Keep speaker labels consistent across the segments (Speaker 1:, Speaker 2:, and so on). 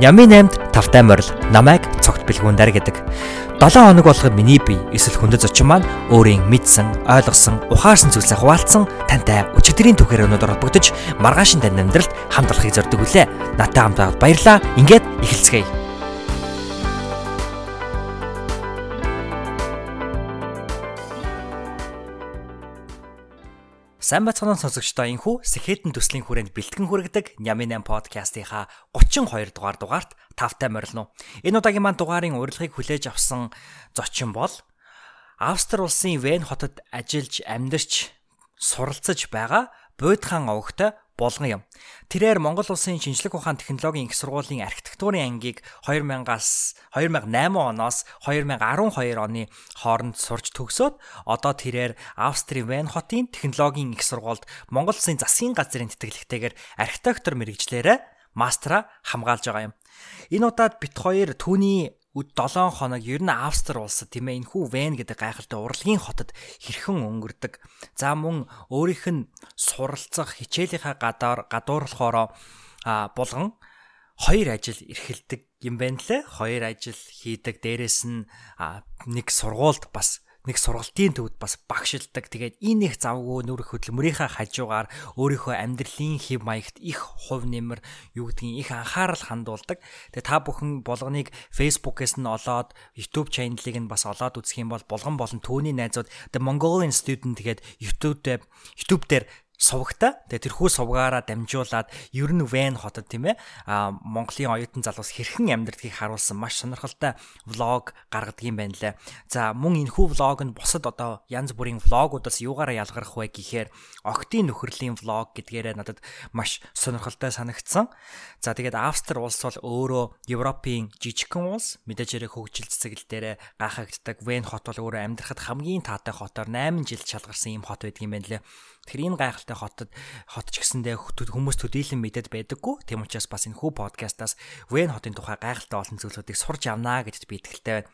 Speaker 1: Нямын 8-д тавтай морил намайг цогт бэлгүүндэр гэдэг. 7 хоног болгоод миний бие эсвэл хүндэт зочин маань өөрийн мэдсэн, ойлгосон, ухаарсан зүйлсээ хуваалцсан тантай өчигдрийн түүхээр өнөдөр холбогдож маргаашин тань амьдралд хамт олохыг зорддог үлээ. Натай хамт баярлаа. Ингээд эхэлцгээе. Сайн бацхан сонсогчдоо энхүү Сэхэтэн төслийн хүрээнд бэлтгэн хүргэдэг Нямын 8 подкастынхаа 32 дугаар дугаарт тавтай морилно. Энэ удаагийн маань дугаарын урилгыг хүлээж авсан зочин бол Австри улсын Вен хотод ажиллаж амьдарч суралцж байгаа Буйдхан овогтой болгон юм. Тэрээр Монгол улсын шинжлэх ухаан технологийн их сургуулийн архитектурын ангийг 2000-аас 2008 оноос 2012 оны хооронд сурч төгсөөд одоо тэрээр Австрийн Вен хотын технологийн их сургуульд Монгол улсын засгийн газрын тэтгэлэгтэйгээр архитектор мэрэгчлэрээ мастера хамгаалж байгаа юм. Энэ удаад бит хоёр түүний 7 хоног ер нь Австри улсад тийм ээ энхүү Вен гэдэг гайхалтай урлагийн хотод хэрхэн өнгөрдөг. За мөн өөрийнх нь суралцах хичээлийнхаа гадаар гадуурлахороо булган хоёр ажил эрхэлдэг юм байна лээ. Хоёр ажил хийдэг. Дээрээс нь нэг сургуульд бас нэг сургалтын төвд бас багшилдаг. Тэгээд энэ их завгүй нүрх хөдөлмөрийнхаа хажуугаар өөрийнхөө амьдралын хэв маягт их хувь нэмэр юу гэдгийг их анхаарал хандуулдаг. Тэгээд та бүхэн болгоныг Facebook-ээс нь олоод YouTube channel-ыг нь бас олоод үзэх юм бол болгон болон түүний найзууд The Mongolian Student тэгээд YouTube дээр YouTube дээр сувагтай. Тэгээ тэрхүү сувгаараа дамжуулаад ер нь Вен хотод тийм ээ а Монголын оюутан залуус хэрхэн амьдрдгийг харуулсан маш сонирхолтой влог гаргадаг юм байна лээ. За мөн энэхүү влог нь бусад одоо янз бүрийн влогуудаас юугаараа ялгарх вэ гэхээр октийн нөхөрлийн влог гэдгээрээ надад маш сонирхолтой санагдсан. За тэгээд Австри улс бол өөрөө Европын жижигхэн улс мэдээж хэрэг хөгжил цэцэгэл дээрээ гайхагддаг. Вен хот бол өөрөө амьдрахад хамгийн таатай хотоор 8 жил шалгарсан юм хот байдаг юм байна лээ. Тэгэхээр энэ гайхалтай хотод хот ч гэсэндээ хүмүүс төдийлөн мэдээд байдаггүй. Тийм учраас бас энэ хүү подкастаас Вен хотын тухай гайхалтай олон зүйлсүүдийг сурч явнаа гэдэгт би итгэлтэй байна.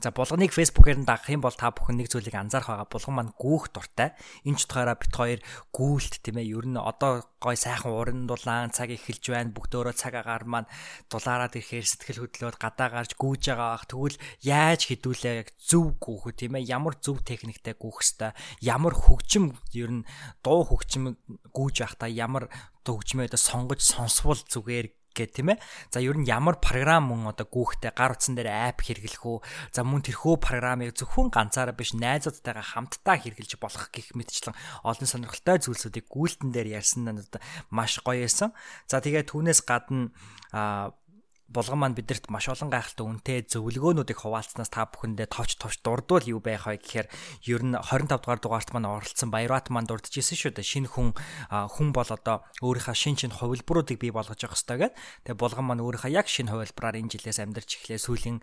Speaker 1: За булганыг фэйсбүүкээр нь дагах юм бол та бүхэн нэг зүйлийг анзаарах байгаа. Булган маань гүүх дуртай. Энэ ч утгаараа бит хоёр гүйлт тийм ээ. Ер нь одоо гой сайхан уран дулаан цаг эхэлж байна. Бүгдөө цаг агаар маань дулаараад ирэхээр сэтгэл хөдлөөд гадаа гарч гүүж байгаа ах. Тэгвэл яаж хідүүлээ яг зөв гүүх үү тийм ээ. Ямар зөв техниктэй гүүх хэвээр. Ямар хөгжим ер нь дуу хөгжим гүүж байхдаа ямар хөгжмөө одоо сонгож сонсвол зүгээр гэх тийм ээ. За ер нь ямар програм мөн одоо гүүхтэй гар утсан дээр апп хэрэглэх үү? За мөн тэрхүү програмыг зөвхөн ганцаараа биш найзуудтайгаа хамтдаа хэрэглэж болох гэх мэтчлэн олон сонирхолтой зүйлсүүдийг гүйлтэн дээр ярьсан надад маш гоё байсан. За тэгээд түүнээс гадна булган маань бидэрт маш олон гайхалтай үнэтэй зөвлөгөөнүүдийг хуваалцсанаас та бүхэндээ товч товч дурдвал юу байх вэ гэхээр ер нь 25 дугаар дугаарт маань оролцсон Баярат маань дурдж ирсэн шүү дээ. Шинэ хүн хүн бол одоо өөрийнхөө шин шин хувилбаруудыг бий болгож явах хэрэгтэй гэдэг. Тэгээ булган маань өөрийнхөө яг шинэ хувилбараар энэ жилээс амьдарч эхлээ. Сүүлийн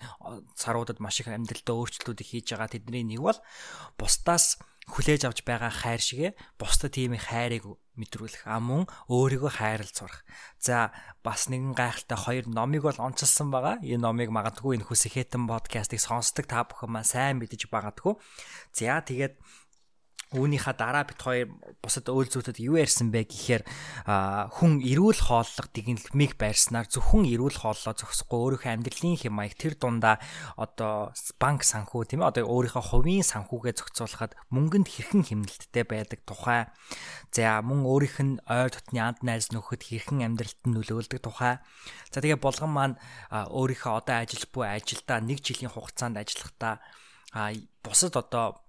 Speaker 1: саруудад маш их амьдралдаа өөрчлөлтүүдийг хийж байгаа. Тэдний нэг бол бусдаас хүлээж авч байгаа хайр шигэ бусдад тийм их хайрыг мэдрүүлэх а мөн өөрийгөө хайрлж сурах. За бас нэгэн гайхалтай хоёр номыг бол онцлсан байгаа. Энэ номыг магадгүй энэ хүсэх хэтэн подкастыг сонсдог та бүхэн маань сайн мэдэж байгадгүй. За тэгээд Үүнийхээ дараа бит хоёр бусад өөл зүйтэд юу ярьсан бэ гэхээр хүн эрүүл хооллого дэгнэлмийг байрснаар зөвхөн эрүүл хооллоо зогсохгүй өөрийнхөө амьдралын хэм маяг тэр дундаа одоо банк санхүү тийм ээ одоо өөрийнхөө хувийн санхүүгээ зохицуулахад мөнгөнд хэрхэн хэмнэлттэй байдаг тухай. За мөн өөрийнх нь ойр дотны анд найз нөхөд хэрхэн амьдралд нь нөлөөлдөг тухай. За тэгээ болгон маань өөрийнхөө одоо ажил буй ажилдаа нэг жилийн хугацаанд ажиллахдаа бусад одоо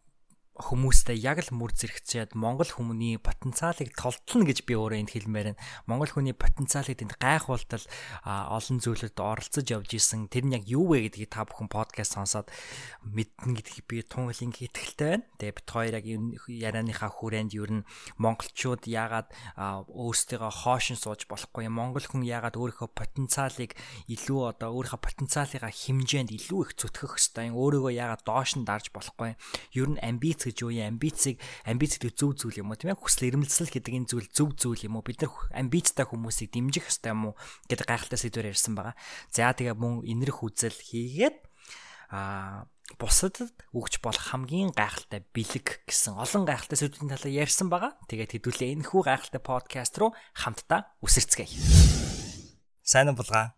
Speaker 1: хүмүүстэй яг л мөр зэрэгцээд Монгол хүмүүний потенциалыг толтолно гэж би өөрөө энд хэлмээр байна. Монгол хүний потенциалыг тэнд гайхуултал олон зүйлд оролцож явж исэн. Тэр нь яг юу вэ гэдгийг та бүхэн подкаст сонсоод мэднэ гэдгийг би тун хөлийн итгэлтэй байна. Тэгээ бит хоёр яг ярианыхаа хүрээнд ер нь монголчууд яагаад өөрсдийгөө хоошин сууж болохгүй юм. Монгол хүн яагаад өөрийнхөө потенциалыг илүү одоо өөрийнхөө потенциалыгаа хэмжээнд илүү их зүтгэх хэвээр өөрийгөө яагаад доош нь дарж болохгүй. Ер нь амбиц гэж юу юм амбицыг амбиц гэдэг зөв зүйл юм уу тийм ээ хүсэл эрмэлзэл гэдэг энэ зүйл зөв зүйл юм уу бид нар амбицтай хүмүүсийг дэмжих хэрэгтэй юм уу гэдэг гайхалтай сэдвээр ярьсан байгаа. За тэгээ мөн инэрх үзэл хийгээд а бусадад өгч болох хамгийн гайхалтай бэлэг гэсэн олон гайхалтай сэдвийн талаар ярьсан байгаа. Тэгээд хэдүүлээ энэ хүү гайхалтай подкаст руу хамтдаа үсэрцгээе. Сайн уу булгаа?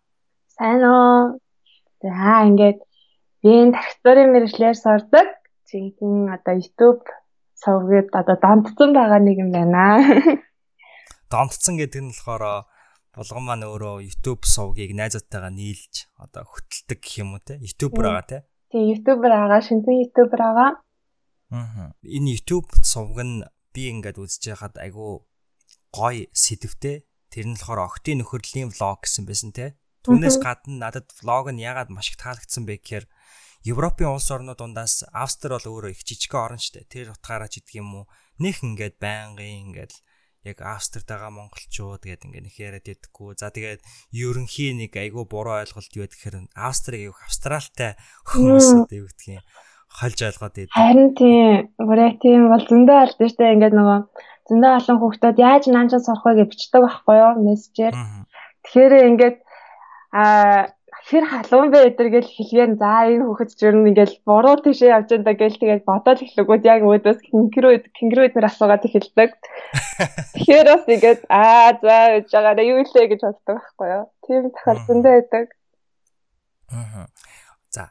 Speaker 2: Сайн уу? За ингээд би тархитурын мэрэгчлэр сурдаг. Жинхэнэ одоо YouTube сувгад одоо донтцсон байгаа нэг юм байна.
Speaker 1: Донтцсон гэдэг нь болохоор булган маань өөрөө YouTube сувгийг найзуудтайгаа нийлж одоо хөтэлдэг гэх юм уу те? YouTuber байгаа те?
Speaker 2: Тийм YouTuber байгаа, шинхэн YouTuber байгаа.
Speaker 1: Аа. Энэ YouTube сувг нь би ингээд үзэж байхад айгүй гоё сэдвтэй. Тэр нь болохоор октын нөхөрлийн влог гэсэн байсан те. Түүнээс гадна надад влог нь ягаад маш их таалагдсан бэ гэхээр Европын улс орнууд дундаас Австри бол өөрөө их жижигхэн орн штэ. Тэр утгаараа ч гэдэг юм уу. Нэх ингээд байнгын ингээд яг Австрид байгаа монголчууд тэгээд ингээд их яриад байдаггүй. За тэгээд ерөнхий нэг айгүй буруу ойлголт юу гэхээр Австрийг аюух австралтай хүмүүс үү гэдгийг хольж ойлгоод байдаг.
Speaker 2: Харин тийм. Бүрээ тийм бол зөндөө аль шүү дээ. Ингээд нөгөө зөндөө олон хүүхдүүд яаж наанчаа сурах вэ гэж бичдэг байхгүй юу? Мессежээр. Тэгэхээр ингээд аа хэр халуун бэ өдр гэж хэлгээр за энэ хүүхэд ч ер нь ингээл буруу тийшээ явж байгаа гэл тэгээд бодоод эхлэгүүд яг өөдөөс кингрүү кингрүү эднэр асуугаад эхэлдэг. Тэгэхээр бас ингээд аа за үж байгаараа юу илээ гэж боддог байхгүй юу? Тийм тохиолдолтой байдаг.
Speaker 1: Аа. За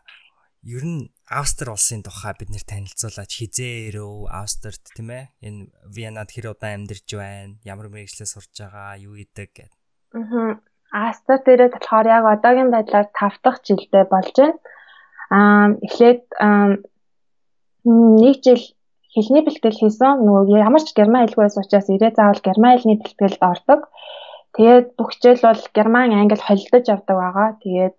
Speaker 1: ер нь Австри улсын тухай бид нэр танилцуулаад хизээ ирөө Австрид тийм ээ энэ Венад хэр удаан амьдарч байна ямар мэрэгчлээ сурж байгаа юу идэг гэд.
Speaker 2: Аа Астер дээрээ болохоор яг одоогийн байдлаар 5 дахь жилдээ болж байна. Аа эхлээд нэг жил хэлний бэлтгэл хийсэн. Нөгөө ямар ч герман хэлгүй байсан учраас ирээ заавал герман хэлний бэлтгэлд ордог. Тэгээд бүх хичээл бол герман, англи холилдож явдаг байгаа. Тэгээд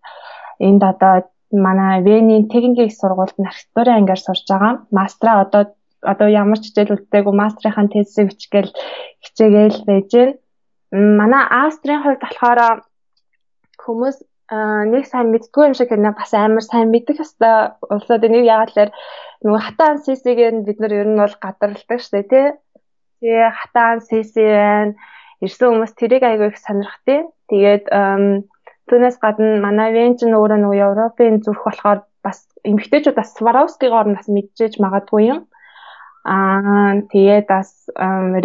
Speaker 2: энд одоо манай Венийн техникийн сургуульд архитектурын ангиар сурж байгаа. Мастера одоо одоо ямар ч хичээл үлдээгүй мастрынхаа тезисийг бичгээл хичээгээл байж байна манай Австрийн хувьд болохоор хүмүүс нэг сайн мэддгүй юм шиг хэрнээ бас амар сайн мэддэг хэвээр улсууд энийг яагаад тэлэр нөгөө хатаан CC-гээр бид нар ер нь бол гадарладаг штэ тий. Тэгээ хатаан CC байна. Ирсэн хүмүүс тэрийг айгүй их сонирх тий. Тэгээд түүнээс гадна манай Венч нь өөрөө нөгөө Европын зүрх болохоор бас эмгтээчүүд бас Сваровскигоор бас мэдчихэж магадгүй юм. Аа тэгээд бас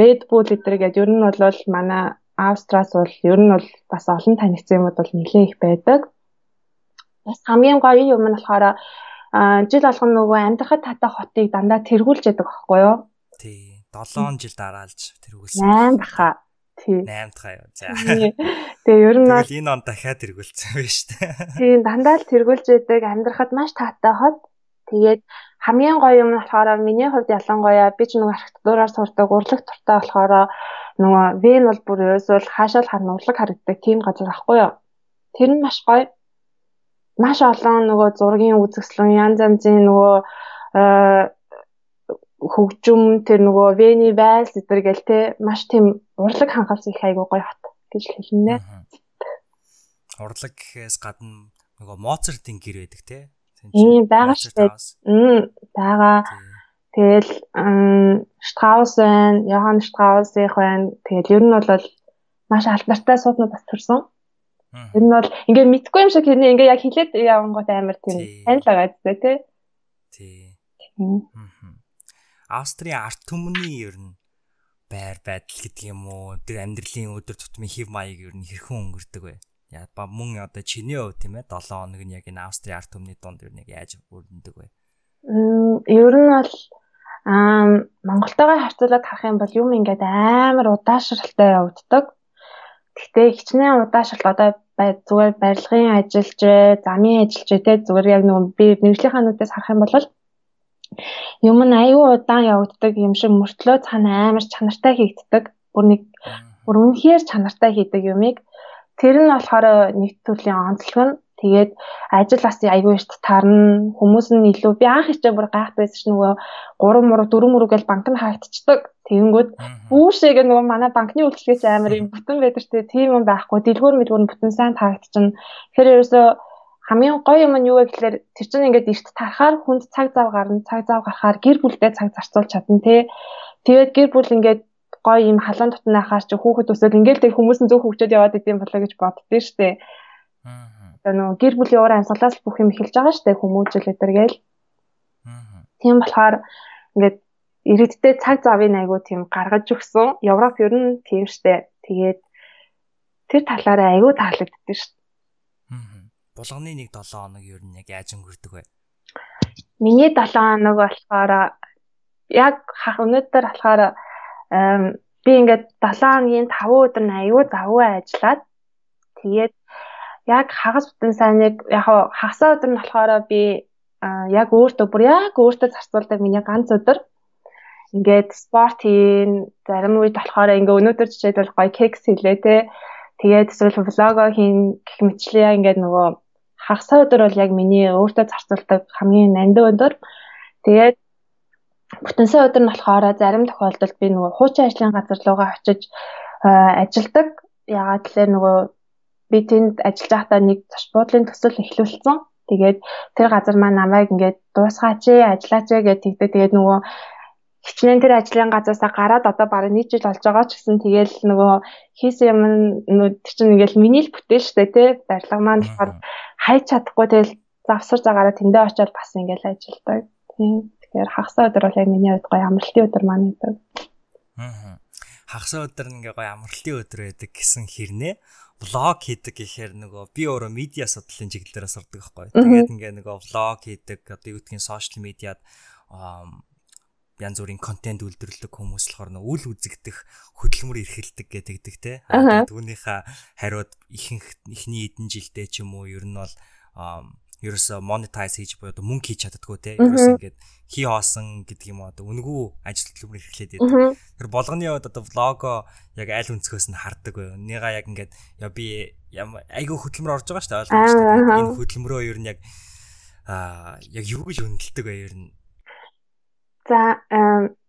Speaker 2: Red Bull гэдэр гээд ер нь бол манай Австраас бол ер нь бол бас олон танигдсан юмуд бол нэлээ их байдаг. Бас хамгийн гоё юм нь болохоор жил болгон нөгөө амьдрахад татах хотыг дандаа тэргүүлж яадаг байхгүй юу?
Speaker 1: Тий. 7 жил дараалж тэргүүлсэн.
Speaker 2: 8 баха. Тий.
Speaker 1: 8 дахь юу. За.
Speaker 2: Тэгээ ер нь бол
Speaker 1: энэ он дахиад тэргүүлсэн байж тээ.
Speaker 2: Тий, дандаа л тэргүүлж яадаг амьдрахад маш таатай хот. Тэгээд хамгийн гоё юм нь болохоор миний хувьд ялангуяа би ч нөгөө архитектураар сурдаг урлаг туртай болохоор нөгөө вен бол бүр ерөөсөө хаашаа л харна урлаг харагддаг тийм газар ахгүй юу. Тэр нь маш гоё. Маш олон нөгөө зургийн үзэсгэлэн янз янзын нөгөө э, хөгжим тэр нөгөө вений байс зэрэг гэл те маш тийм урлаг хангалтс их айгуу гоё хот гэж хэлнэ.
Speaker 1: Урлаг гэхээс гадна нөгөө Моцартын гэр байдаг те.
Speaker 2: Тийм байгаа шүү дээ. Мм байгаа. Тэгэл Штраус байна, Йохан Штраусих байна. Тэгэл ер нь бол маш алдартай сууднууд бас төрсөн. Ер нь бол ингээ мэдгүй юм шиг хэрнээ ингээ яг хилээд явангууд амар тийм танил байгаа зү тий.
Speaker 1: Тий. Австрийн арт түмний ер нь байр байдал гэдэг юм уу тэр амьдралын өдөр тутмын хэв маяг ер нь хэрхэн өнгөрдөг вэ? Яа ба мөн одоо чиний хувьд тийм ээ 7 хоног нь яг энэ Австрийн арт түмний дунд ер нь яаж өрнөдөг вэ?
Speaker 2: Ер нь бол Аа Монголтойгоо харьцуулаад харах юм бол юм ингээд амар удаашралтай явагддаг. Гэхдээ хичнээн удаашрал одоо зүгээр барилгын ажиллаж, замын ажиллаж те зүгээр яг нөгөө би нэвшлийнхаа нүдээс харах юм бол юм нь аюу удаан явагддаг юм шиг мөртлөө цаана амар чанартай хийгддэг. Бүр нэг бүр үнэхээр чанартай хийдэг юмыг тэр нь болохоор нэг төрлийн онцлог нь Тэгээд ажил бас айгүй их таарна. Хүмүүс нь илүү би анх ихтэй бүр гайх байсан чинь нөгөө 3 муруу 4 муруу гэж банк нь хаагдчихдаг. Тэгэнгүүт үүшээгээ нөгөө манай банкны үйлчлэгч амар юм бүтэн байдаг те тийм юм байхгүй. Дэлгүүр мэдгүүр нь бүтэн сайн таагдчихна. Тэгэхээр ерөөсөө хамгийн гоё юм нь юу вэ гэхээр тэр чинь ингээд эрт тарахаар хүнд цаг зав гарна. Цаг зав гарахаар гэр бүлдээ цаг зарцуулж чадна те. Тэгээд гэр бүл ингээд гоё юм халуун дотнойхаар чи хүүхэд өсөөл ингээд тэг хүмүүс нь зөв хөгжөөд яваад идэм болоо гэж боддөө штэ. Аа нөгөө гэр бүлийн уур амьсгалаас бүх юм эхэлж байгаа шүү дээ хүмүүжил өдр гээл. Тийм болохоор ингээд иргэдтэй цаг завын айгуу тийм гаргаж өгсөн. Европ ер нь тийм штэ. Тэгээд тэр талаараа айгуу таалагддаг шүү.
Speaker 1: булганы нэг 7 хоног ер нь яг яаж өнгөрдөг вэ?
Speaker 2: Миний 7 хоног болохоор яг өнөөдөр болохоор би ингээд 7 хоногийн 5 өдөр нь аюу завгүй ажиллаад тэгээд яг хагас бүтэн сайныг яг хагасаа өдөр нь болохоор би яг өөртөө бүр яг өөртөө зарцуулдаг миний ганц өдөр. Ингээд спорт хийн зарим үед болохоор ингээ өнөөдөр жишээлбэл гоё кекс хийлээ те. Тэгээд эсвэл влого хийн гэх мэтлээ ингээд нөгөө хагасаа өдөр бол яг миний өөртөө зарцуулдаг хамгийн нандин өдөр. Тэгээд бүтэнсээ өдөр нь болохоор зарим тохиолдолд би нөгөө хуучин ажлын газар руугаа очиж ажилдаг ягаад гэхээр нөгөө би тэнд ажиллаж байхдаа нэг зоч буудлын төсөл эхлүүлсэн. Тэгээд тэр газар маань намайг ингээд дуусгаач ээ, ажиллаач ээ гэж тэгдэг. Тэгээд нөгөө хичнээн тэр ажлын газаасаа гараад одоо бараг нэг жил болж байгаа ч гэсэн тэгээл нөгөө хийсэн юм тэр чинь ингээл миний л бүтээл штэ тий барилга маань болохоор хайж чадахгүй тэгэл завсар загаараа тэндээ очиод бас ингээл ажилдаг тий тэгэхээр хагасаа өдөр бол яг миний хувьд гоё амралтын өдөр маань гэдэг
Speaker 1: аа хагасаа өдөр ингээ гоё амралтын өдөр байдаг гэсэн хэрнээ влог хийдэг гэхээр нөгөө би өөрөө медиа судлалын чиглэлээр сурдаг байхгүй. Тэгээд ингээ нөгөө влог хийдэг одоо юу гэдгийг сошиал медиад янз бүрийн контент үйлдвэрлэдэг хүмүүс болохоор нөгөө үл үзэгдэх хөдөлмөр эрхэлдэг гэдэг те. Түүнийхээ хариуд ихэнх эхний эдэн жилдээ ч юм уу ер нь бол ерөөсө monetize хийж буюу мөнгө хийж чаддггүй те. Ерөөсө ингээд хий хоосон гэдэг юм одоо үнгүү ажил хөдөлмөр эрхлээд байдаг. Тэр болгоны хувьд одоо влого яг аль өнцгөөс нь хардаг бай. Нээга яг ингээд яа би айгүй хөдөлмөр орж байгаа шүү дээ ойлгомжтой. Энэ хөдөлмөрөө ер нь яг аа яг юу гэж үнэлдэг бай ер нь.
Speaker 2: За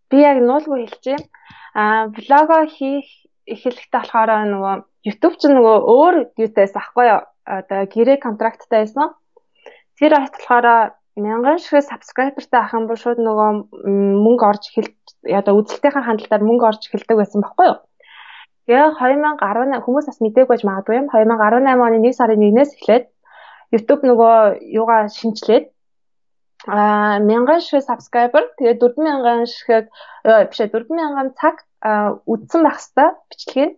Speaker 2: би яг нуулгүй хэлчихье. Аа влого хийх эхлэхдээ болохоор нөгөө YouTube ч нөгөө өөр аахгүй юу? Одоо гэрээ контракттай байсан. Тэр арт болохоор мянган шиг subscriberтай ах юм бол шууд нөгөө мөнгө орж эхэлж одоо үзэлтийнхаа хандлтаар мөнгө орж эхэлдэг байсан байхгүй юу? Тэгээ 2018 хүмүүс бас мдэггүй байж магадгүй юм. 2018 оны 1 сарын 1-ээс эхлээд YouTube нөгөө юугаа шинжилээд а мянган шиг subscriber тэгээ 4000 шиг биш 4000 цаг үдсэн байх хэвээр бичлэгийг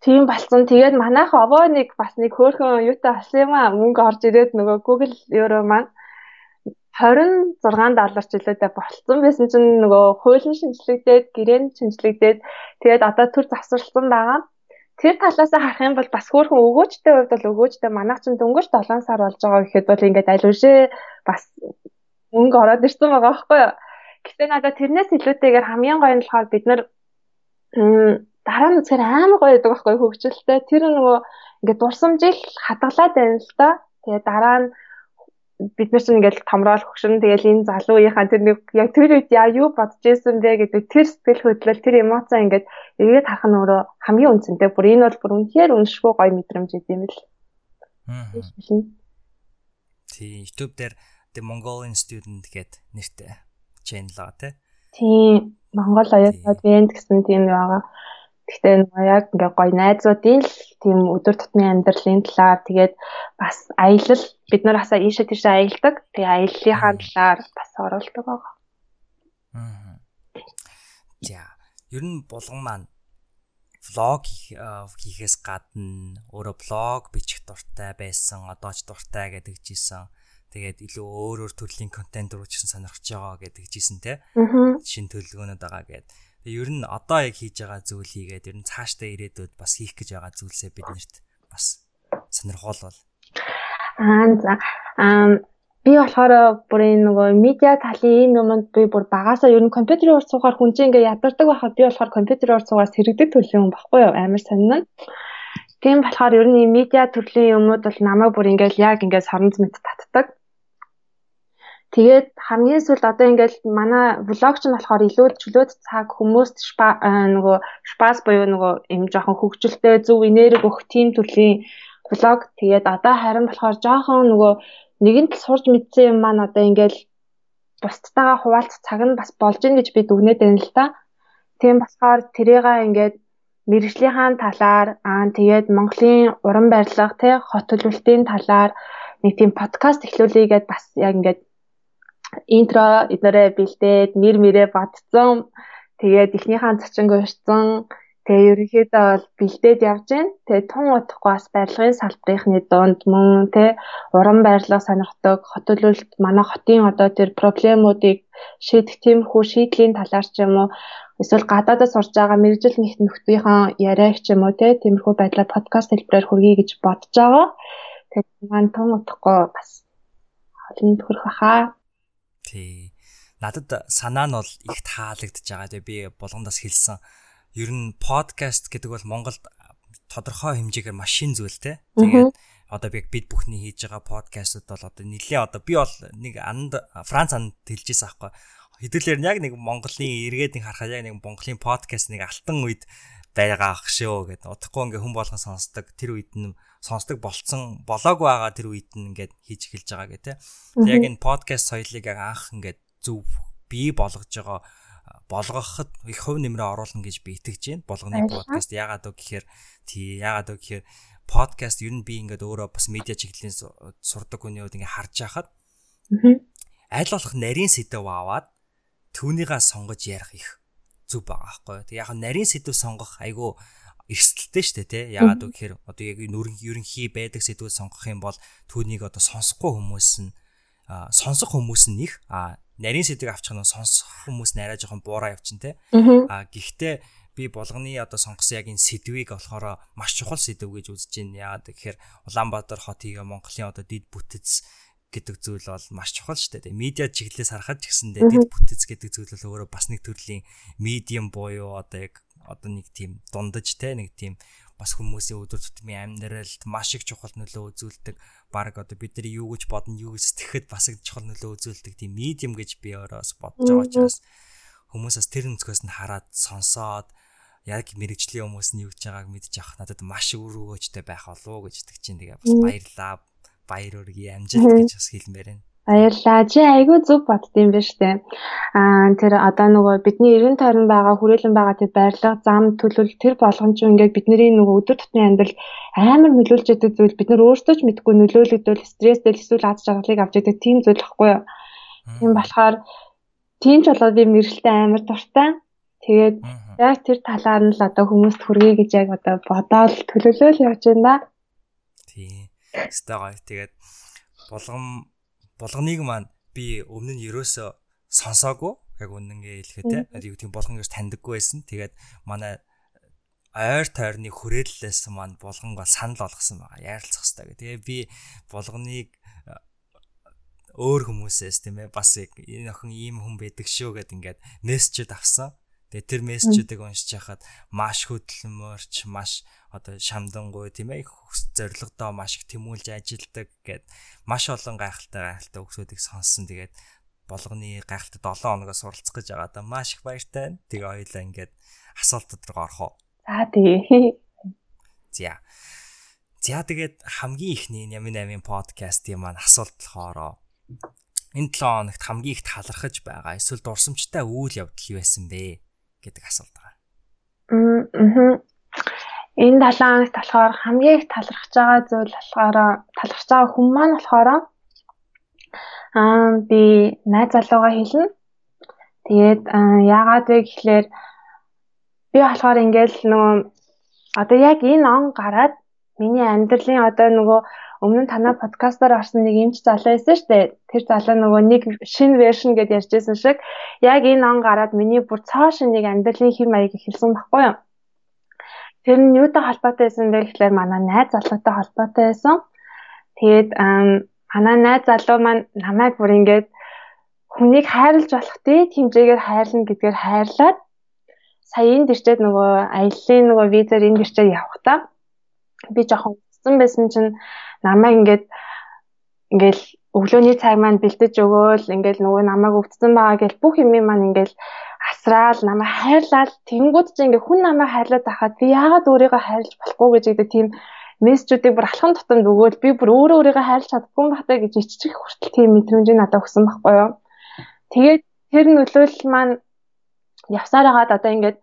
Speaker 2: Тийм болсон. Тэгээд манайх овоо нэг бас нэг хөөхөн юутай болсон юм аа. Мөнгө орж ирээд нөгөө Google Euro маань 26 доллар ч илүүтэй болцсон байсан чинь нөгөө хуулийн шинжлэгдээд, гэрээн шинжлэгдээд тэгээд одоо төр завсарлсан байгаа. Тэр талаас харах юм бол бас хөөхөн өгөөчтэй хувьд бол өгөөчтэй манайх чинь дөнгөж 7 сар болж байгаа гэхэд бол ингээд аль үшээ бас мөнгө ороод ирсэн байгаа байхгүй юу. Гэтэ надад тэрнээс илүүтэйгээр хамгийн гоё нь болохоор бид нар дараа нь үзэхээр амар гоё байдаг байхгүй хөвгчлөлтэй. Тэр нөгөө ингээд дурсамжийг хадгалаад байна л да. Тэгээ дараа нь бид нар чинь ингээд томрол хөгшин тэгэл энэ залууынхаа тэр нэг яг тэр үед яа юу бодож исэн бэ гэдэг тэр сэтгэл хөдлөл тэр эмоц ингээд эргээд харах нь өөрөө хамгийн үнцэнтэй. Бүр энэ бол бүр үнэхээр үншгүй гоё мэдрэмж идэм л.
Speaker 1: Тий, YouTube дээр The Mongolian Student гэдэг нэртэй channel байгаа тий.
Speaker 2: Тий, Монгол оюутнууд вент гэсэн тийм байгаа. Гэхдээ нөгөө яг ингээ гоё найзуудын л тийм өдөр тутмын амьдралын талаар тэгээд бас аялал бид нар хасаа ийшээ тийшээ аялдаг. Тэгээ аяллахаа талаар бас оролдог байгаа.
Speaker 1: Аа. За, ер нь булган маань влог хийхээс гадна өөрөө блог бичих дуртай байсан, одоо ч дуртай гэдэг жисэн. Тэгээд илүү өөр өөр төрлийн контент руу ч сонирхож байгаа гэдэг жисэн те. Шин төлөвлөгөөнөд байгаа гэдэг Тэгээ ер нь одоо яг хийж байгаа зүйл хийгээд ер нь цаашдаа ирээдүйд бас хийх гэж байгаа зүйлсээ биднэрт бас сонирхолвол.
Speaker 2: Аа за би болохоор бүр энэ нөгөө медиа талын энэ юмд би бүр багасаа ер нь компьютерийн урд суугаар хүн чинь ингээ ядардаг байхад би болохоор компьютерийн урд суугаар сэрэгдэг төрлийн хүн баггүй юу амар сонин. Тийм болохоор ер нь медиа төрлийн юмуд бол намайг бүр ингээл яг ингээд соронз мэт татдаг. Тэгээд хамгийн сүүлд одоо ингээд манай влогч нь болохоор илүү чөлөөт цаг хүмүүст нөгөө шпас буюу нөгөө юм жоохон хөгжилтэй зөв энерги өгөх тийм төрлийн влог тэгээд одоо харин болохоор жоохон нөгөө нэгэнт сурж мэдсэн юм маань одоо ингээд бусдтайгаа хуваалц цаг нь бас болж ийн гэж би дүгнээд байна л та. Тийм болохоор тэрийгээ ингээд мэрэгжлийнхаа талаар аа тэгээд Монголын уран барилга тий хот төлөвлөлтийн талаар нэг тийм подкаст эхлүүлээгээд бас яг ингээд интро эднэрээ бэлдээд нэр мэрээ бодцсон. Тэгээд эхнийхээ зочин гуйсан. Тэгээ ерөнхийдөө бол бэлдээд явж байна. Тэгээ тун утахгүй бас барилгын салбарынхны дунд мөн тэ уран барилга сонирхдаг хот төлөвлөлт манай хотын одоо тэр проблемуудыг шийдэх тиймэрхүү шийдлийн талаар ч юм уу эсвэл гадаадд сурж байгаа мэрэгжил нэгт нөхдийнхөө яриаг ч юм уу тэ тиймэрхүү байдлаар подкаст хэлбэрээр хүргэе гэж бодож байгаа. Тэгээ маань тун утахгүй бас олонд хүрэх баха.
Speaker 1: Тий. Надад санаа нь бол их таалагдж байгаа. Тэгээ би болгондоос хэлсэн ер нь подкаст гэдэг бол Монголд тодорхой хэмжээгээр машин зүйлтэй. Тэгээд одоо би бид бүхний хийж байгаа подкастууд бол одоо нэлээ одоо би бол нэг анд Франц анд хэлжээс аахгүй. Хэдүүлэр яг нэг Монголын эргээд нэг харахад яг нэг Монголын подкаст нэг алтан үед байгаа ах шүү гэдэг. Удахгүй ингээ хүн болгон сонсдог. Тэр үед нь сонсдог болцсон болоогүй байгаа тэр үед нь ингээд хийж эхэлж байгаа гэх тээ. Яг энэ подкаст соёлыг яг анх ингээд зөв бий болгож байгаа болгоход их хувь нэмрээ оруулна гэж би итгэж байна. Болгоны подкаст яагаад вэ гэхээр тий яагаад вэ гэхээр подкаст ер нь би ингээд өөрөө бас медиа чиглэлийн сурдаг хүний үед ингээд харж байхад аль болох нарийн сэдв аваад түүнийгээ сонгож ярих их зүг байгаа байхгүй. Тэг яг нарийн сэдв сонгох айгүй эрсдэлтэй шүү дээ тий. Яагаад вэ гэхээр одоо яг ерөнхий байдаг сэдвүүд сонгох юм бол түүнийг одоо сонсохгүй хүмүүс нь сонсох хүмүүс нь их а нарийн сэдвийг авчих нь сонсох хүмүүс нь арай жоохон буураа явчин те. А гэхдээ би болгоны одоо сонгосон яг энэ сэдвийг болохоор маш чухал сэдв гэж үзэж байна. Яагаад гэхээр Улаанбаатар хотыг Монголын одоо дид бүтэц гэдэг зүйл бол маш чухал шүү дээ. Медиа чиглэлээс харахад ч гэсэндээ дид бүтэц гэдэг зүйл бол өөрөө бас нэг төрлийн медиум буюу одоо яг одоо нэг тийм дундаж те нэг тийм бас хүмүүсийн өдөр тутмын амьдралд маш их чухал нөлөө үзүүлдэг. Баг одоо бид нар юу гэж бодно юу гэж сэтгэхэд бас их чухал нөлөө үзүүлдэг тийм медиум гэж би өөрөөс бодож байгаа учраас хүмүүсээс тэр өнцгөөс нь хараад сонсоод яг мэрэгжлийн хүмүүс нь юу гэж байгааг мэдж авах надад маш үр өгөөжтэй байх болов уу гэж итгэж чинь тэгээ бас баярлаа. Баяр үргээ амжилт гэж бас хэлмээр байна.
Speaker 2: Баярлаа. Чи айгүй зөв юм байна штэ. Аа тэр одоо нөгөө бидний эргэн тойрон байгаа хүрээлэн байгаа тэр барилга, зам, төлөв тэр болгон ч ингээд бидний нөгөө өдөр тутмын амьдрал амар нөлөөлж байгаа зүйл бид нар өөрсдөө ч мэдгүй нөлөөлөгдөл стресстэй эсвэл аз жаргалыг авч идэг тийм зүйл байхгүй юу? Тийм болохоор тийм ч болоод би мэрэгчлээ амар дуртай. Тэгээд яг тэр талаар нь л одоо хүмүүст хүргэе гэж яг одоо бодоод төлөвлөөл явж байна да.
Speaker 1: Тийм. Гоё. Тэгээд болгон булганыг маань би өмнө нь ерөөсөө сонсоогүй яг үнэнгээ хэлэхэд те юу тийм болгон гэж таньдаггүй байсан. Тэгээд манай ойр тойрны хүрээллээс маань булган бол санал болгосон байгаа. Ярилцах хэрэгтэй гэх. Тэгээ би булганыг өөр хүмүүсээс тийм ээ бас яг энэ охин ийм хүн байдаг шүү гэд ингээд мессежд авсан. Тэгээ тэр мессежүүдийг уншиж хахад маш хөдөлмөрч маш одоо шамдангуй тийм ээ зоригтой маш их тэмүүлж ажилдаг гэд маш олон гайхалтай гайхалтай өгсүүдийг сонссон тэгээд болгоны гайхалтай 7 хоногоос суралцах гэж байгаа да маш их баяртай. Тэгээ хоёлаа ингээд асуултууд руу орох уу.
Speaker 2: За тэгээ.
Speaker 1: За. За тэгээд хамгийн ихний Нямын 8-ын подкастын маань асуулт болохоор энэ 7 хоногт хамгийн их талархаж байгаа эсвэл дурсамжтай үйл явдал юу байсан бэ гэдэг асуулт байгаа.
Speaker 2: Аа энэ 7 хоногт болохоор хамгийн их талархаж байгаа зүйл болохоор талархаж байгаа хүн маань болохоор аа би найз залуугаа хэлнэ. Тэгээд яагаад вэ гэхлээр би болохоор ингээл нөгөө одоо яг энэ он гараад миний амьдралын одоо нөгөө өмнө нь танаа подкастаар орсон нэг юмч залуу байсан шүү дээ. Тэр залуу нөгөө нэг шинэ вершн гэдээ ярьжсэн шиг яг энэ он гараад миний бүр цоо шин нэг амьдралын хэм маяг эхэлсэн баггүй юу? Тэр нь юутай холбоотой байсан бэ гэхлээр манай найз залуутай холбоотой байсан. Тэгээд манай найз залуу маань намайг бүр ингээд хүнийг хайрлаж болох дээд хэмжээгээр хайрлна гэдгээр хайрлаад сая энд ирчээд нөгөө аяллаа нөгөө визээр энд ирчээд явхдаа би жоохон утсан байсан чинь намайг ингээд ингээл өглөөний цаг маань бэлдэж өгөөл ингээл нөгөө намайг өвдсөн байгаа гэл бүх юм маань ингээл асраал намайг хайрлал тэнгууд чи ингээ хүн намайг хайрлаад байхад би яагаад өөрийгөө хайрлаж болохгүй гэж гэдэг тийм мессежүүдийг бүр алхан тутамд өгөөл. Би бүр өөрөө өөрийгөө хайрлаж чаддгүй юм бахтай гэж иччих хүртэл тийм мэдрэмжийг надад өгсөн байхгүй юу. Тэгээд тэр нөлөөлөл маань явсаар хагаад одоо ингээд